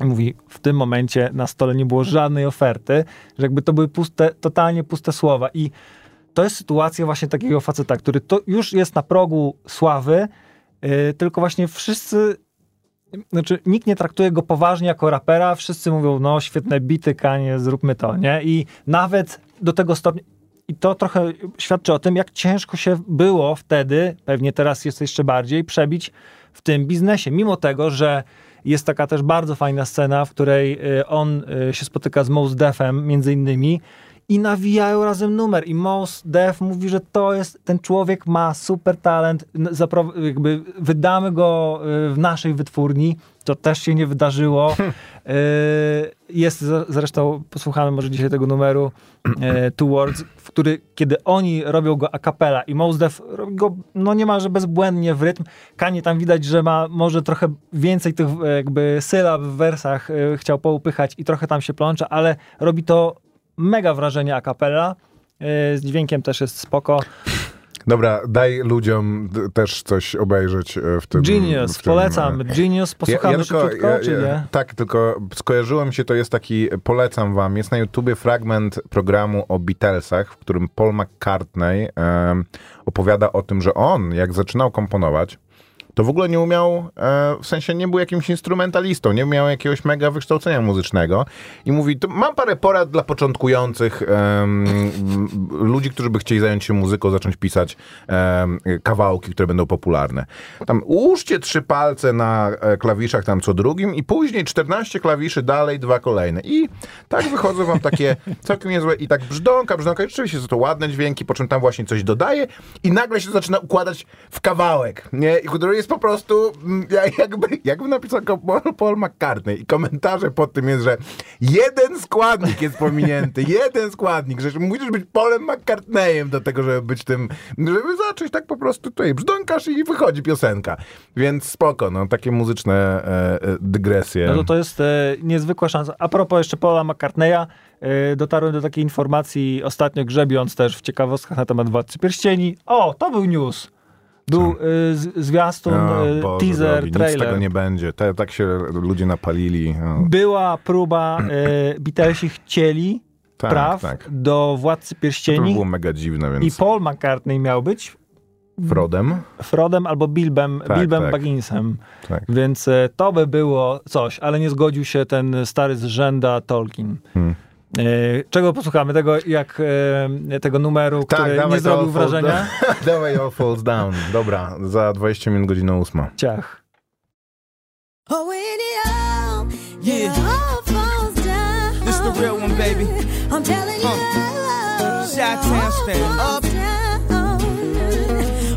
I mówi, w tym momencie na stole nie było żadnej oferty, że jakby to były puste, totalnie puste słowa. I to jest sytuacja właśnie takiego faceta, który to już jest na progu sławy, tylko właśnie wszyscy, znaczy nikt nie traktuje go poważnie jako rapera, wszyscy mówią, no świetne bity, Kanie, zróbmy to, nie? I nawet do tego stopnia, i to trochę świadczy o tym, jak ciężko się było wtedy, pewnie teraz jest jeszcze bardziej, przebić w tym biznesie, mimo tego, że jest taka też bardzo fajna scena, w której y, on y, się spotyka z Mos Defem między innymi i nawijają razem numer. I Mos Def mówi, że to jest, ten człowiek ma super talent, jakby wydamy go y, w naszej wytwórni, to też się nie wydarzyło. Y, Jest zresztą, posłuchamy może dzisiaj tego numeru e, Two Words, w który, kiedy oni robią go a cappella i Mos Def robi go no niemalże bezbłędnie w rytm, Kanie tam widać, że ma może trochę więcej tych jakby sylab w wersach chciał poupychać i trochę tam się plącza, ale robi to mega wrażenie a cappella. E, Z dźwiękiem też jest spoko.
Dobra, daj ludziom też coś obejrzeć e, w tym.
Genius,
w tym,
polecam. Genius, posłuchamy
tylko-
szybciutko,
ja-
czy
ja-
nie?
Tak, tylko skojarzyło mi się, to jest taki, polecam wam, jest na YouTubie fragment programu o Beatlesach, w którym Paul McCartney opowiada o tym, że on, jak zaczynał komponować, to w ogóle nie umiał, e, w sensie nie był jakimś instrumentalistą, nie miał jakiegoś mega wykształcenia muzycznego i mówi, to mam parę porad dla początkujących ludzi, którzy by chcieli zająć się muzyką, zacząć pisać kawałki, które będą popularne. Tam ułóżcie trzy palce na e, klawiszach tam co drugim i później 14 klawiszy dalej, dwa kolejne. I tak wychodzą wam takie całkiem niezłe i tak brzdąka, brzdąka, i rzeczywiście są to ładne dźwięki, po czym tam właśnie coś dodaje i nagle się zaczyna układać w kawałek, nie? I jest po prostu mm, jak- jakby, jakby napisał Paul McCartney i komentarze pod tym jest, że jeden składnik jest pominięty, jeden składnik, że musisz być Polem McCartneyem do tego, żeby być tym, żeby zacząć tak po prostu tutaj brzdąkasz i wychodzi piosenka. Więc spoko, no takie muzyczne e, e, dygresje.
No to to jest e, niezwykła szansa. A propos jeszcze Paula McCartneya, e, dotarłem do takiej informacji ostatnio grzebiąc też w ciekawostkach na temat Władcy Pierścieni. O, to był news. Był z, zwiastun, e,
Boże
teaser,
drogi, Nic tego
trailer.
nie będzie. Te, tak się ludzie napalili.
Była próba, e, Beatlesi chcieli
tak,
praw
tak.
do Władcy
To
Pierścieni
było mega dziwne,
i
więc
Paul McCartney miał być
Frodem.
Frodem albo Bilbem,
Tak,
Bilbem
tak.
Bagginsem.
Tak.
Więc e, to by było coś, ale nie zgodził się ten stary z rzęda Tolkien.
Hmm.
E, Czego posłuchamy? Tego, jak e, tego numeru, który nie
Tak,
zrobił wrażenia?
Down. dawaj All Falls Down. Dobra, za 20 minut godzina ósma.
Ciach.
Oh, when it all,
Yeah.
it all falls down.
This the real one, baby.
I'm telling you,
Uh, Chi-town stand up.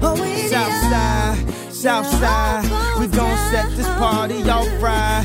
Oh, when it
South
all,
side, south side, we gon' set this party off right.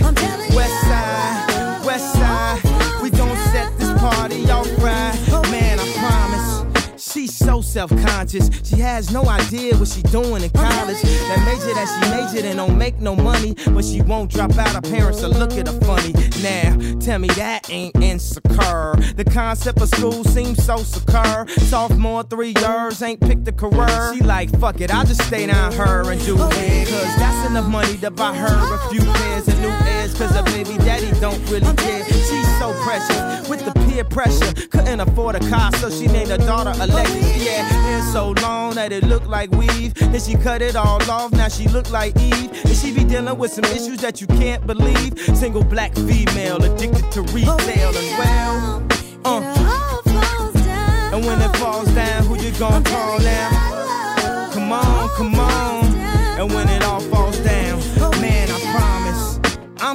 So self-conscious. She has no idea what she doing in oh, college. That major that she majored in don't make no money, but she won't drop out. Her parents will look at her funny. Now, tell me that ain't insecure. The concept of school seems so secure. Sophomore, three years, ain't picked a career. She like, fuck it, I'll just stay down her and do it. Cause that's enough money to buy her a oh, few pairs of new ears. Cause her baby daddy don't really care. She's so precious with the peer pressure. Couldn't afford a car, so she named her daughter Alexis. Yeah, hair so long that it looked like weave. Then she cut it all off, now she look like Eve. And she be dealing with some issues that you can't believe. Single black female addicted to retail and well. Uh, and when it falls down, who you gonna call now? Come on, come on. And when it all falls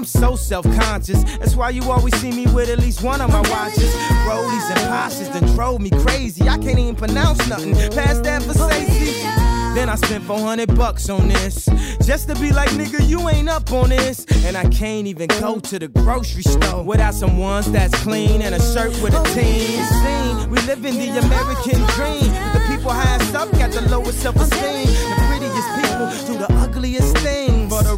I'm so self-conscious. That's why you always see me with at least one of my watches. Rollies and Porsches done drove me crazy. I can't even pronounce nothing past that for safety. Then I spent 400 bucks on this. Just to be like, nigga, you ain't up on this. And I can't even go to the grocery store without some ones that's clean and a shirt with a team. Scene. We live in the American dream. The people highest up got the lowest self-esteem. The prettiest people do the ugliest things.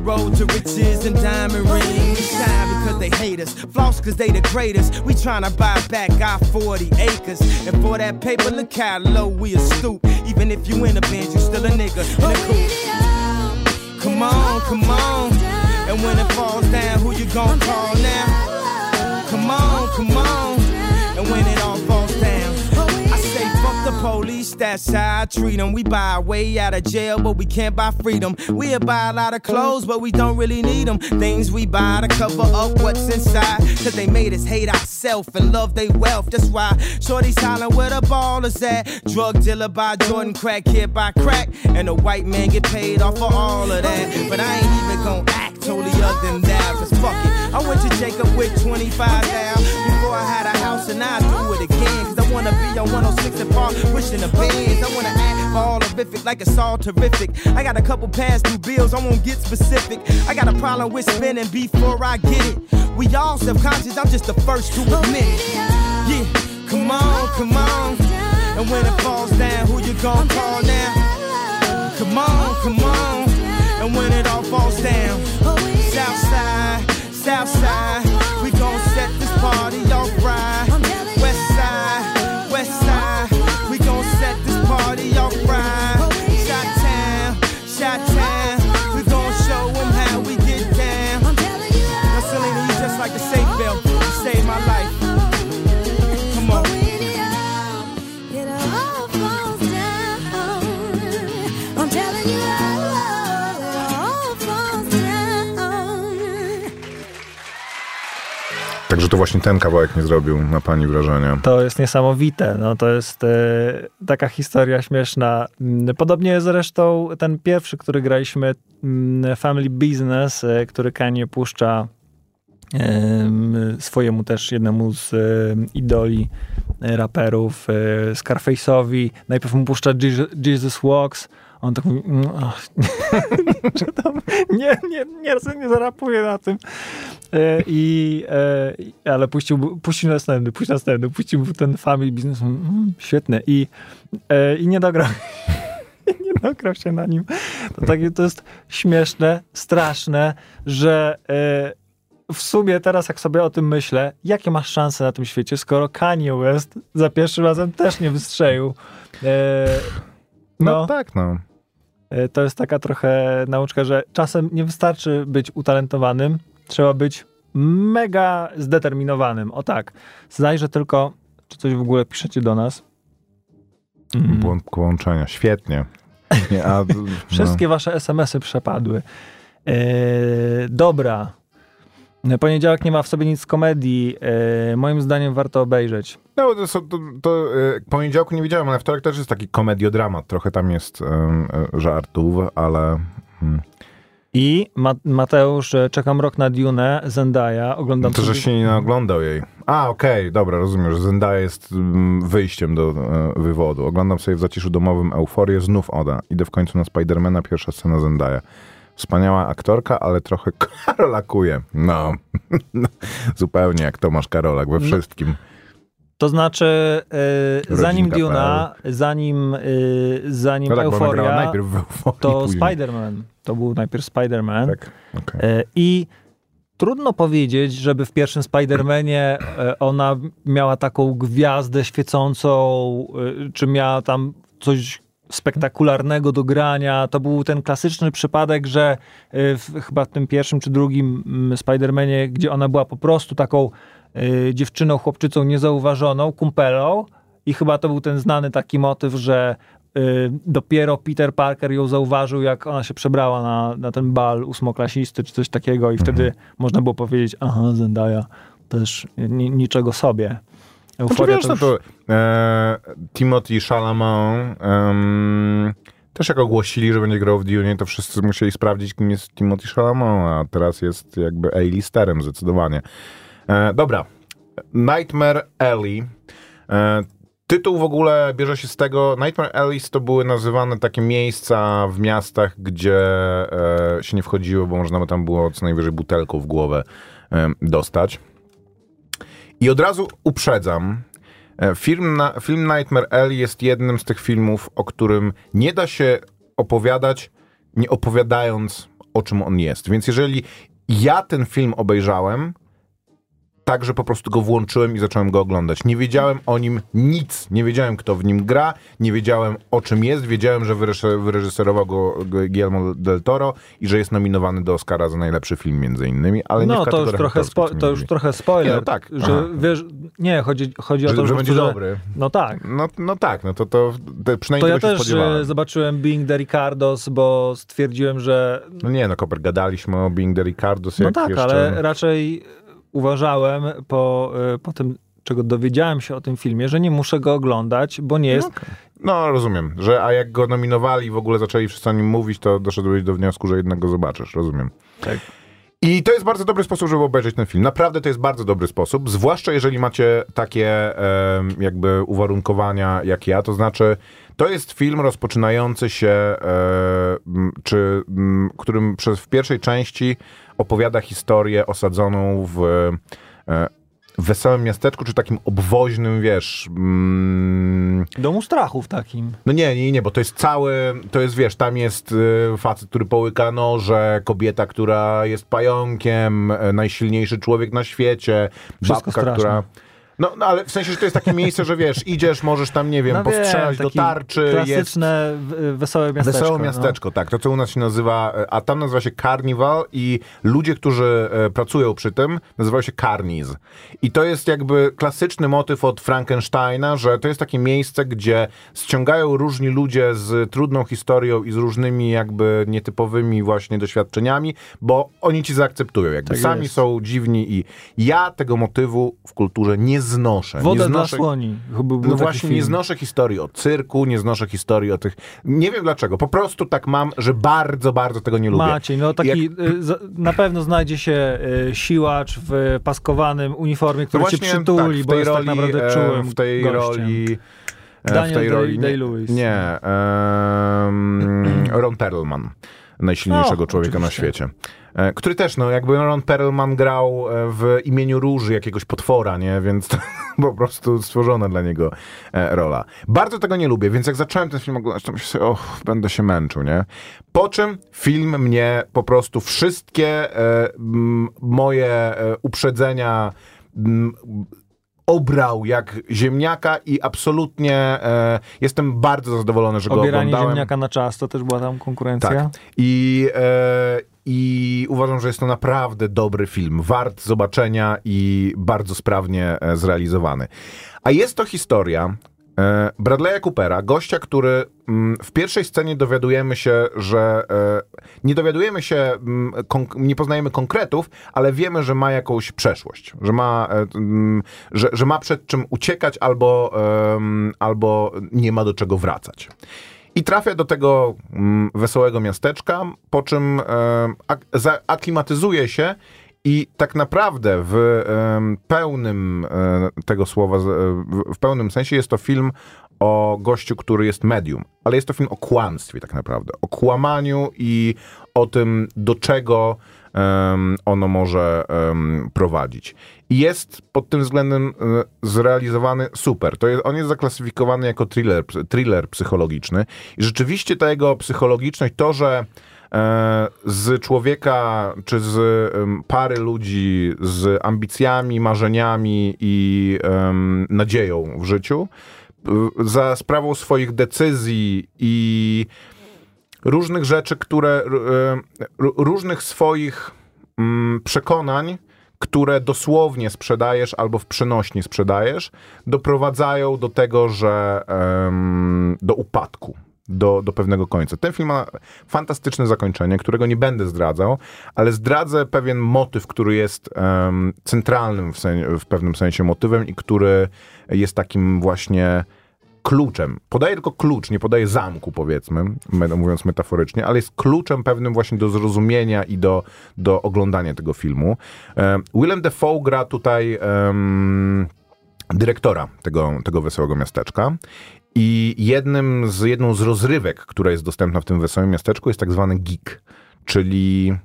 Road to riches and diamond rings. Shine because they hate us. Floss because they the greatest. We tryna buy back our 40 acres. And for that paper, look how low we are stoop. Even if you in a band, you still a nigga in a coupe. Come on, come on. And when it falls down, who you gon' call now? Come on, come on. And when it all falls the police, that's how I treat them. We buy our way out of jail, but we can't buy freedom. We'll buy a lot of clothes, but we don't really need them. Things we buy to cover up what's inside. Cause they made us hate ourselves and love their wealth. That's why Shorty's hollering where the ball is at. Drug dealer by Jordan, crack kid by crack. And the white man get paid off for all of that. But I ain't even gonna act totally other than that. Cause fuck it. I went to Jacob with 25 now. Before I had a house and I do it again. Cause I wanna be on 106 and Park, wishing the bands. I wanna act all horrific like it's all terrific. I got a couple past due bills, I won't get specific. I got a problem with spending before I get it. We all self-conscious, I'm just the first to admit it. Yeah, come on, come on. And when it falls down, who you gon' call now? Come on, come on. And when it all falls down, south side,
Także to właśnie ten kawałek nie zrobił na pani wrażenia.
To jest niesamowite. No, to jest e, taka historia śmieszna. Mm, Podobnie zresztą ten pierwszy, który graliśmy, mm, Family Business, e, który Kanye puszcza em, swojemu też jednemu z e, idoli raperów, Scarface'owi. Najpierw mu puszcza Jesus Walks, on tak mówi, mm, ach, że tam, nie, nie, nie, nie zarapuje na tym. E, I, e, ale puścił, puścił następny, puścił następny, puścił ten family business, mm, świetne. I, e, I nie dograł, nie dograł się na nim. To, takie, to jest śmieszne, straszne, że w sumie teraz jak sobie o tym myślę, jakie masz szanse na tym świecie, skoro Kanye West za pierwszym razem też nie wystrzelił. E,
No,
no,
tak, no.
E, To jest taka trochę nauczka, że czasem nie wystarczy być utalentowanym, trzeba być mega zdeterminowanym. O tak, zajrzę tylko, czy coś w ogóle piszecie do nas. Mm.
Błąd połączenia. Świetnie. Nie, a, no.
Wszystkie wasze SMS-y przepadły. E, dobra. Poniedziałek nie ma w sobie nic z komedii. E, moim zdaniem warto obejrzeć.
No, to, to, to e, poniedziałku nie widziałem, ale wtorek też jest taki komediodramat. Trochę tam jest e, żartów, ale... mm,
I Ma- Mateusz, e, czekam rok na Dune, Zendaya, oglądam
To, że
sobie-
się nie naoglądał jej. A, okej, dobra, rozumiem, że Zendaya jest mm, wyjściem do e, wywodu. Oglądam sobie w zaciszu domowym Euforię, znów Oda. Idę w końcu na Spidermana, pierwsza scena Zendaya. Wspaniała aktorka, ale trochę karolakuje. No, zupełnie jak Tomasz Karolak we wszystkim.
To znaczy, e, zanim Duna, zanim, e, zanim
No tak,
Euforia,
najpierw w Euforii,
to. Spider-Man. To był najpierw Spider-Man.
Tak, okej.
E, I trudno powiedzieć, żeby w pierwszym Spider-Manie ona miała taką gwiazdę świecącą, czy miała tam coś spektakularnego do grania. To był ten klasyczny przypadek, że e, w, chyba w tym pierwszym czy drugim mm, Spider-Manie, gdzie ona była po prostu taką e, dziewczyną, chłopczycą niezauważoną, kumpelą i chyba to był ten znany taki motyw, że y, dopiero Peter Parker ją zauważył, jak ona się przebrała na, na ten bal ósmoklasisty czy coś takiego i wtedy można było powiedzieć, aha, Zendaya też ni, niczego sobie.
Znaczy,
Euforia
wiesz,
to
no
już...
to e, Timothy Chalamet em, też jak ogłosili, że będzie grał w Dune, to wszyscy musieli sprawdzić, kim jest Timothy Chalamet, a teraz jest jakby A-listerem zdecydowanie. E, dobra. Nightmare Alley. E, tytuł w ogóle bierze się z tego, Nightmare Alleys to były nazywane takie miejsca w miastach, gdzie e, się nie wchodziło, bo można by tam było co najwyżej butelką w głowę em, dostać. I od razu uprzedzam, e, film, film Nightmare Alley jest jednym z tych filmów, o którym nie da się opowiadać, nie opowiadając o czym on jest. Więc jeżeli ja ten film obejrzałem, tak, że po prostu go włączyłem i zacząłem go oglądać. Nie wiedziałem o nim nic. Nie wiedziałem, kto w nim gra, nie wiedziałem o czym jest. Wiedziałem, że wyreż- wyreżyserował go Guillermo del Toro i że jest nominowany do Oscara za najlepszy film między innymi, ale nie w
No, to już, trochę to już trochę spoiler.
Nie, no tak.
Że
Aha.
wiesz, nie, chodzi, chodzi o
Że,
to,
że będzie
prostu,
dobry.
No tak.
No, no tak, no to, to, to
To
przynajmniej
ja
tego się
też
spodziewałem.
e, zobaczyłem Being the Ricardos, bo stwierdziłem, że
No nie, no Koper, gadaliśmy o Being the Ricardos,
No tak,
jeszcze...
ale raczej uważałem po, y, po tym, czego dowiedziałem się o tym filmie, że nie muszę go oglądać, bo nie jest.
No rozumiem, że a jak go nominowali i w ogóle zaczęli wszyscy o nim mówić, to doszedłeś do wniosku, że jednak go zobaczysz, rozumiem.
Tak.
I to jest bardzo dobry sposób, żeby obejrzeć ten film. Naprawdę to jest bardzo dobry sposób, zwłaszcza jeżeli macie takie em, jakby uwarunkowania jak ja, to znaczy to jest film rozpoczynający się, e, czy m, którym przez w pierwszej części opowiada historię osadzoną w e, wesołym miasteczku, czy takim obwoźnym, wiesz, mm,
Domu strachów takim.
no nie, nie, nie, bo to jest cały, to jest, wiesz, tam jest y, facet, który połyka noże, kobieta, która jest pająkiem, y, najsilniejszy człowiek na świecie,
Wszystko
babka,
straszne.
która... No, no, ale w sensie, że to jest takie miejsce, że wiesz, idziesz, możesz tam, nie wiem,
No wiem,
postrzelać do tarczy, jest...
Klasyczne, w- wesołe miasteczko.
Wesołe
no.
miasteczko, tak. To, co u nas się nazywa, e, a tam nazywa się Carnival i ludzie, którzy e, pracują przy tym, nazywają się Carnies. I to jest jakby klasyczny motyw od Frankensteina, że to jest takie miejsce, gdzie ściągają różni ludzie z trudną historią i z różnymi jakby nietypowymi właśnie doświadczeniami, bo oni ci zaakceptują. Jakby
Tak
sami
jest.
są dziwni i ja tego motywu w kulturze nie znoszę.
Wodę
nie
dla
znoszę...
słoni. Był, był
No właśnie, nie znoszę historii o cyrku, nie znoszę historii o tych... Nie wiem dlaczego, po prostu tak mam, że bardzo, bardzo tego nie lubię.
Maciej, no taki,
Jak-
y, na pewno znajdzie się y, siłacz w paskowanym uniformie, który cię przytuli,
w
bo jest
roli,
tak naprawdę
e,
czułym
W tej
gościem.
roli... e,
Daniel
w tej
Day-
roli nie,
Day-Lewis.
nie em, Ron Perlman, najsilniejszego
No,
człowieka na
oczywiście.
świecie. E, Który też, no jakby Ron Perlman grał e, w imieniu Róży jakiegoś potwora, nie? Więc to po prostu stworzona dla niego e, rola. Bardzo tego nie lubię, więc jak zacząłem ten film oglądać, to myślę sobie, och, będę się męczył, nie? Po czym film mnie po prostu wszystkie e, m, moje uprzedzenia m, obrał jak ziemniaka i absolutnie e, jestem bardzo zadowolony, że go
Obieranie
oglądałem.
ziemniaka na czas, to też była tam konkurencja.
Tak. I, e, I uważam, że jest to naprawdę dobry film. Wart zobaczenia i bardzo sprawnie e, zrealizowany. A jest to historia Bradley'a Coopera, gościa, który mm, w pierwszej scenie dowiadujemy się, że e, nie dowiadujemy się, mm, nie poznajemy konkretów, ale wiemy, że ma jakąś przeszłość, że ma, e, mm, że, że ma przed czym uciekać albo, albo nie ma do czego wracać. I trafia do tego wesołego miasteczka, po czym e, ak- zaaklimatyzuje się i tak naprawdę w pełnym e, tego słowa, e, w, pełnym sensie jest to film o gościu, który jest medium, ale jest to film o kłamstwie tak naprawdę. O kłamaniu i o tym, do czego ono może prowadzić. I jest pod tym względem e, zrealizowany super. To jest, on jest zaklasyfikowany jako thriller, thriller psychologiczny i rzeczywiście ta jego psychologiczność, to, że z człowieka, czy z pary ludzi z ambicjami, marzeniami i nadzieją w życiu, za sprawą swoich decyzji i różnych rzeczy, które, różnych swoich mm, przekonań, które dosłownie sprzedajesz albo w przenośni sprzedajesz, doprowadzają do tego, że do upadku. Do, do pewnego końca. Ten film ma fantastyczne zakończenie, którego nie będę zdradzał, ale zdradzę pewien motyw, który jest em, centralnym w, sen, w pewnym sensie motywem i który jest takim właśnie kluczem. Podaje tylko klucz, nie podaje zamku, powiedzmy, mówiąc metaforycznie, ale jest kluczem pewnym właśnie do zrozumienia i do, do oglądania tego filmu. E, Willem Dafoe gra tutaj em, dyrektora tego, tego Wesołego Miasteczka. I jednym z, jedną z rozrywek, która jest dostępna w tym Wesołym Miasteczku jest tak zwany geek, czyli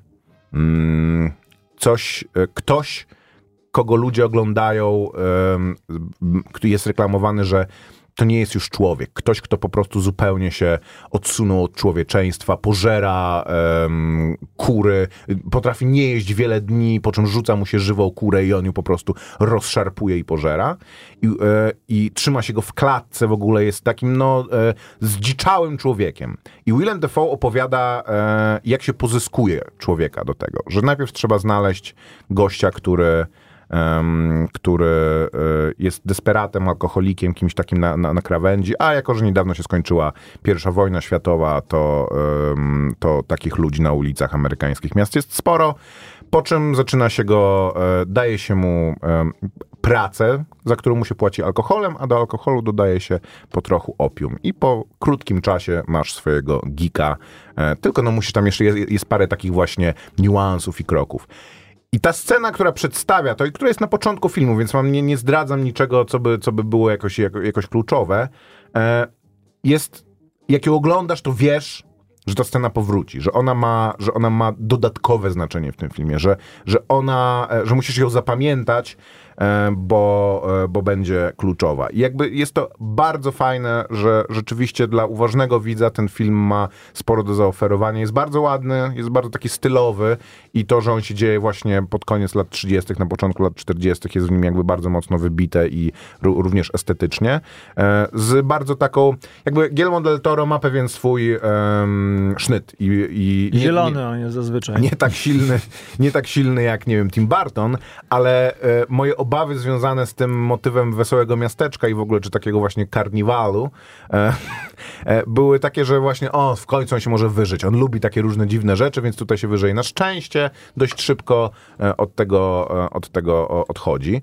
mm, coś, e, ktoś, kogo ludzie oglądają, jest reklamowany, że to nie jest już człowiek. Ktoś, kto po prostu zupełnie się odsunął od człowieczeństwa, pożera em, kury, potrafi nie jeść wiele dni, po czym rzuca mu się żywą kurę i on ją po prostu rozszarpuje i pożera. I, e, i trzyma się go w klatce, w ogóle jest takim no, e, zdziczałym człowiekiem. I Willem Dafoe opowiada, e, jak się pozyskuje człowieka do tego, że najpierw trzeba znaleźć gościa, który który e, jest desperatem, alkoholikiem, kimś takim na, na, na krawędzi, a jako, że niedawno się skończyła pierwsza wojna światowa, to, to takich ludzi na ulicach amerykańskich miast jest sporo, po czym zaczyna się go, e, daje się mu pracę, za którą mu się płaci alkoholem, a do alkoholu dodaje się po trochu opium. I po krótkim czasie masz swojego geeka, e, tylko no musisz tam jeszcze, jest, jest parę takich właśnie niuansów i kroków. I ta scena, która przedstawia to i która jest na początku filmu, więc wam nie, nie zdradzam niczego, co by, co by było jakoś, jako, jakoś kluczowe, e, jest, jak ją oglądasz, to wiesz, że ta scena powróci, że ona ma, że ona ma dodatkowe znaczenie w tym filmie, że, że ona, e, że musisz ją zapamiętać, e, bo, e, bo będzie kluczowa. I jakby jest to bardzo fajne, że rzeczywiście dla uważnego widza ten film ma sporo do zaoferowania. Jest bardzo ładny, jest bardzo taki stylowy i to, że on się dzieje właśnie pod koniec lat 30., na początku lat 40., jest w nim jakby bardzo mocno wybite i ró- również estetycznie. Z bardzo taką, jakby Guillermo del Toro ma pewien swój sznyt i, i nie-
Zielony on jest zazwyczaj.
nie tak silny, nie tak silny jak, nie wiem, Tim Burton, ale e, moje obawy związane z tym motywem wesołego miasteczka i w ogóle, czy takiego właśnie karniwalu, e, e, były takie, że właśnie, o, w końcu on się może wyżyć. On lubi takie różne dziwne rzeczy, więc tutaj się wyżyje. Na szczęście dość szybko e, od tego, e, od tego odchodzi.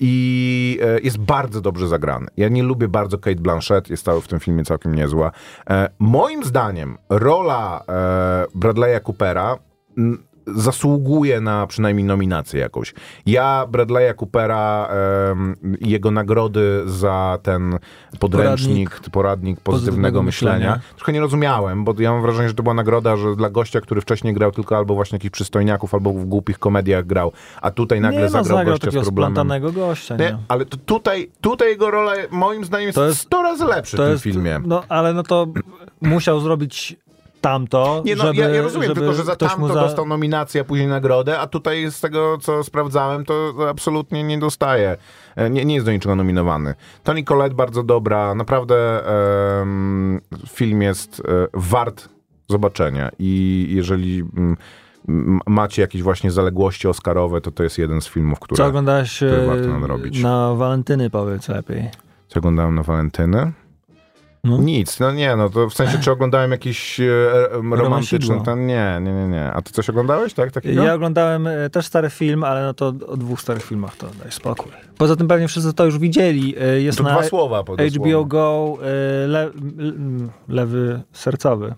I jest bardzo dobrze zagrany. Ja nie lubię bardzo Kate Blanchett, jest w tym filmie całkiem niezła. E, moim zdaniem rola e, Bradley'a Coopera zasługuje na przynajmniej nominację jakąś. Ja Bradley'a Coopera i jego nagrody za ten podręcznik, poradnik, poradnik pozytywnego, myślenia,
myślenia.
trochę nie rozumiałem, bo ja mam wrażenie, że to była nagroda, że dla gościa, który wcześniej grał tylko albo właśnie jakichś przystojniaków, albo w głupich komediach grał, a tutaj nagle
nie, no,
zagrał
zagrał
gościa z problemem.
gościa, nie?
Nie, ale to tutaj, tutaj jego rola moim zdaniem jest,
To jest-
100 razy lepszy w tym filmie.
No, ale no to musiał zrobić tamto,
Nie, no,
żeby,
ja, ja rozumiem,
żeby
tylko że za tamto
za...
dostał nominację, a później nagrodę, a tutaj z tego, co sprawdzałem, to absolutnie nie dostaje. E, Nie, nie jest do niczego nominowany. Toni Collette bardzo dobra, naprawdę em, film jest e, wart zobaczenia i jeżeli mm, m, macie jakieś właśnie zaległości oscarowe, to to jest jeden z filmów, które...
Co oglądałeś
które
e,
warto nadrobić.
na walentyny, powiedz lepiej.
Co oglądałem na walentyny?
No.
Nic, no nie, no to w sensie, czy oglądałem jakiś e, romantyczny, to nie, nie, nie, nie. A ty coś oglądałeś, tak, takiego?
Ja oglądałem e, też stary film, ale no to o dwóch starych filmach to daj spokój. Poza tym pewnie wszyscy to już widzieli. E, Jest
to
na
dwa słowa po
HBO Go e, le, m, lewy sercowy.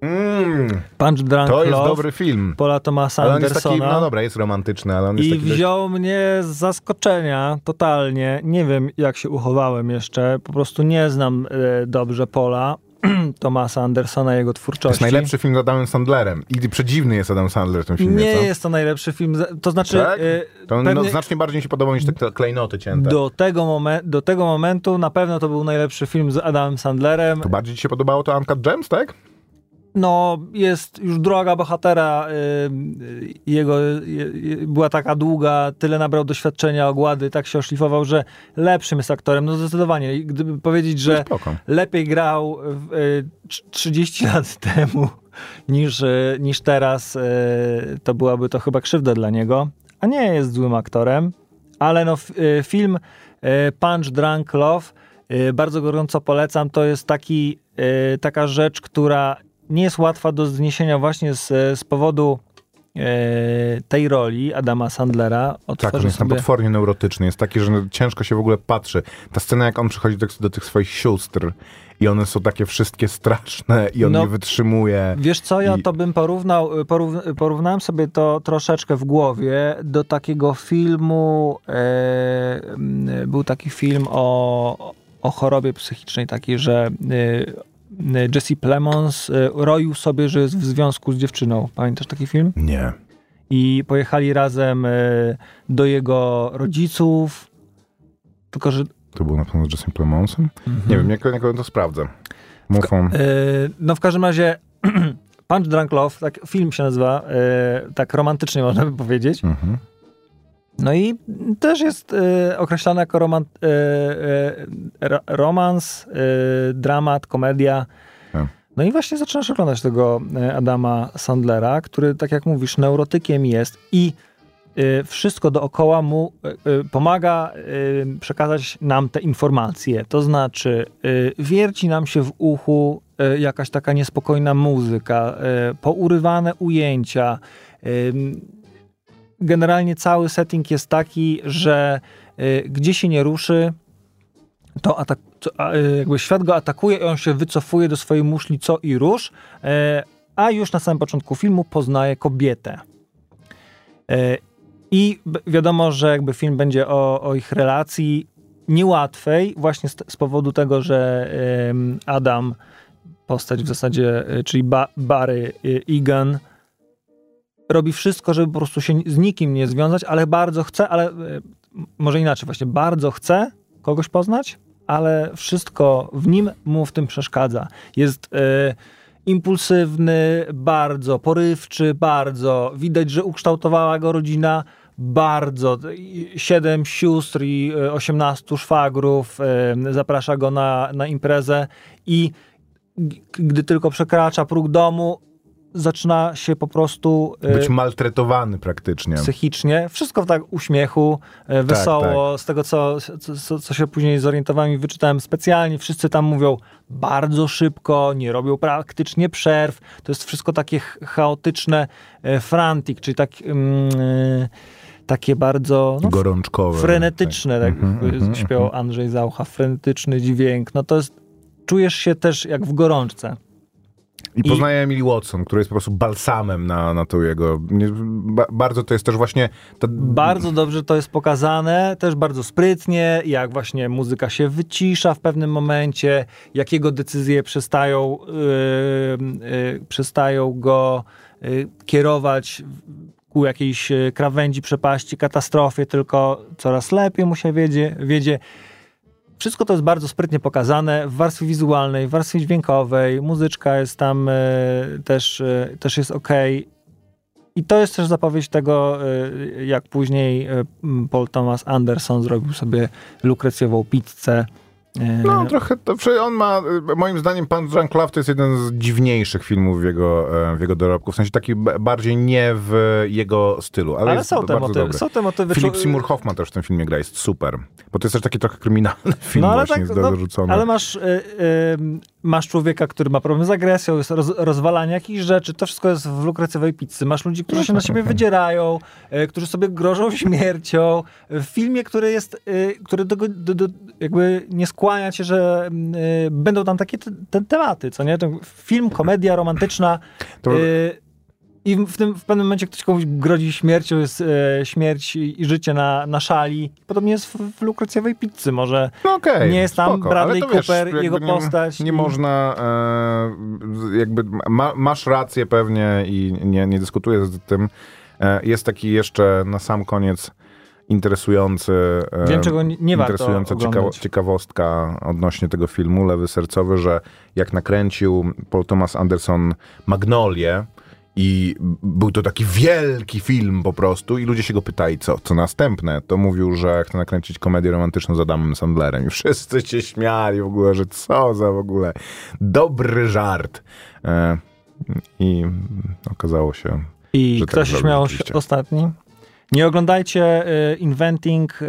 Mm,
Punch Drunk
to jest
Love
dobry film.
Paula Thomasa
Ale
Andersona.
taki, no dobra, jest romantyczny, ale on jest
I
taki dość-
wziął mnie z zaskoczenia totalnie. Nie wiem, jak się uchowałem jeszcze. Po prostu nie znam e, dobrze Pola Thomasa Andersona, jego
To
twórczości.
jest najlepszy film z Adamem Sandlerem. I przedziwny jest Adam Sandler w tym filmie,
Nie
co?
jest to najlepszy film. To znaczy,
Tak?
e,
To on no,
pewnie
znacznie bardziej mi się podobał niż te te klejnoty cięte.
do, tego momen- do tego momentu na pewno to był najlepszy film z Adamem Sandlerem.
To bardziej ci się podobało to Uncut Gems, tak?
No, jest już droga bohatera. y, y, jego y, była taka długa, tyle nabrał doświadczenia, ogłady, tak się oszlifował, że lepszym jest aktorem. No zdecydowanie. I Gdyby powiedzieć, że
Spoko.
lepiej grał w, y, trz- 30 lat temu niż, niż teraz, to byłaby to chyba krzywda dla niego. A nie jest złym aktorem, ale no, film Punch Drunk Love bardzo gorąco polecam. To jest taki, taka rzecz, która nie jest łatwa do zniesienia właśnie z, z powodu y, tej roli Adama Sandlera.
Tak, on jest tam
sobie...
potwornie neurotyczny. Jest taki, że ciężko się w ogóle patrzy. Ta scena, jak on przychodzi do, do tych swoich sióstr i one są takie wszystkie straszne i on
No.
nie wytrzymuje.
Wiesz co, ja
I-
to bym porównał, porów, porównałem sobie to troszeczkę w głowie do takiego filmu, e, był taki film o, o chorobie psychicznej, taki, że e, Jesse Plemons e, roił sobie, że jest w związku z dziewczyną. Pamiętasz taki film?
Nie.
I pojechali razem e, do jego rodziców, tylko że
To było na pewno z Jessem Plemonsem?
Mhm.
Nie wiem, jak, jak to sprawdzę. Mów on.
E, No w każdym razie Punch Drunk Love, tak film się nazywa, e, tak romantycznie można by powiedzieć.
Mhm.
No i też jest e, określany jako roman, e, ro- romans, e, dramat, komedia.
Tak.
No i właśnie zaczynasz oglądać tego e, Adama Sandlera, który, tak jak mówisz, neurotykiem jest i e, wszystko dookoła mu pomaga przekazać nam te informacje. To znaczy, wierci nam się w uchu jakaś taka niespokojna muzyka, pourywane ujęcia. Generalnie cały setting jest taki, że y, gdzie się nie ruszy, to atak, to, y, jakby świat go atakuje i on się wycofuje do swojej muszli co i rusz, y, a już na samym początku filmu poznaje kobietę. Y, I wiadomo, że jakby film będzie o, o ich relacji niełatwej, właśnie z, z powodu tego, że Adam, postać w zasadzie, y, czyli ba, Barry Egan, robi wszystko, żeby po prostu się z nikim nie związać, ale bardzo chce, ale e, może inaczej, właśnie bardzo chce kogoś poznać, ale wszystko w nim mu w tym przeszkadza. Jest e, impulsywny, bardzo porywczy, bardzo. Widać, że ukształtowała go rodzina bardzo. Siedem sióstr i e, osiemnastu szwagrów zaprasza go na, na imprezę i gdy tylko przekracza próg domu, zaczyna się po prostu e,
Być maltretowany praktycznie.
psychicznie. Wszystko w tak uśmiechu, e, wesoło. Z tego, co, co, co się później zorientowałem i wyczytałem specjalnie, wszyscy tam mówią bardzo szybko, nie robią praktycznie przerw. To jest wszystko takie ch- chaotyczne, e, frantic, czyli tak, mm, takie bardzo no,
Gorączkowe.
frenetyczne, tak,
Mhm,
jak
mhm,
śpiewał Andrzej Zaucha, frenetyczny dźwięk. No to jest, czujesz się też jak w gorączce.
I poznaje Emily Watson, która jest po prostu balsamem na, na to jego. Ba, bardzo to jest też właśnie. Ta,
Bardzo dobrze to jest pokazane, też bardzo sprytnie, jak właśnie muzyka się wycisza w pewnym momencie, jak jego decyzje przestają, yy, yy, przestają go yy, kierować ku jakiejś yy, krawędzi, przepaści, katastrofie, tylko coraz lepiej mu się wiedzie. wiedzie. Wszystko to jest bardzo sprytnie pokazane w warstwie wizualnej, w warstwie dźwiękowej, muzyczka jest tam e, też, e, też jest ok. I to jest też zapowiedź tego, e, jak później Paul Thomas Anderson zrobił sobie lukrecjową pizzę. E,
No, trochę. To, on ma, y, moim zdaniem, Pan Jean Claw to jest jeden z dziwniejszych filmów w jego, e, w jego dorobku. W sensie taki bardziej nie w jego stylu, ale,
ale są te, motywy,
dobry.
są te motywy.
Philip
czu-
Seymour Hoffman też w tym filmie gra, jest super. Bo to jest też taki trochę kryminalny film
No, ale
właśnie
tak, no,
dorzucony.
Ale masz, y, y, masz człowieka, który ma problem z agresją, jest roz, rozwalanie jakichś rzeczy, to wszystko jest w lukrecywej pizzy. Masz ludzi, którzy się na siebie wydzierają, e, którzy sobie grożą śmiercią. W filmie, który jest, e, który do, do, do, jakby nie skłania cię, że mm, e, będą tam takie te, te tematy, co nie? To film, komedia romantyczna.
To-
e, i w, tym, w pewnym momencie ktoś komuś grozi śmiercią, jest e, śmierć i, i życie na, na szali. Podobnie jest w, w pizzy. Może
No okej,
Nie jest tam
spoko,
Bradley
wiesz,
Cooper, jego
nie,
postać
Nie
i-
można, e, jakby ma, masz rację pewnie i nie, nie dyskutuję z tym. E, jest taki jeszcze na sam koniec interesujący, e,
Wiem, czego nie-
interesująca ciekawo, ciekawostka odnośnie tego filmu, Lewy Sercowy, że jak nakręcił Paul Thomas Anderson Magnolię, i był to taki wielki film po prostu i ludzie się go pytali, co, co następne. To mówił, że chce nakręcić komedię romantyczną z Adamem Sandlerem i wszyscy się śmiali w ogóle, że co za w ogóle dobry żart. E, I okazało się,
I
że
kto
tak
się śmiał
rzeczywiście.
ostatni? Nie oglądajcie e, Inventing e,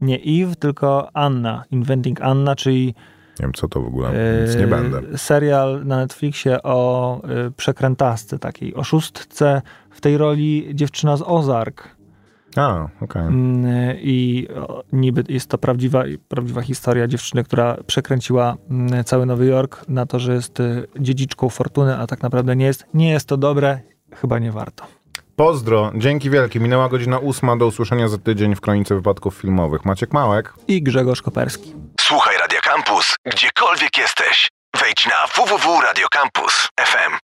nie Eve, tylko Anna. Inventing Anna, czyli
nie wiem co to w ogóle,
e,
więc nie będę.
serial na Netflixie o e, przekrętasce takiej, oszustce. W tej roli dziewczyna z Ozark.
A, okej.
Mm, I niby jest to prawdziwa, prawdziwa historia dziewczyny, która przekręciła mm, cały Nowy Jork na to, że jest y, dziedziczką fortuny, a tak naprawdę nie jest. Nie jest to dobre, chyba nie warto.
Pozdro, dzięki wielkie. Minęła godzina ósma, do usłyszenia za tydzień w Kronice Wypadków Filmowych. Maciek Małek.
I Grzegorz Koperski.
Słuchaj Radio Campus, gdziekolwiek jesteś. Wejdź na www.radiocampus.fm.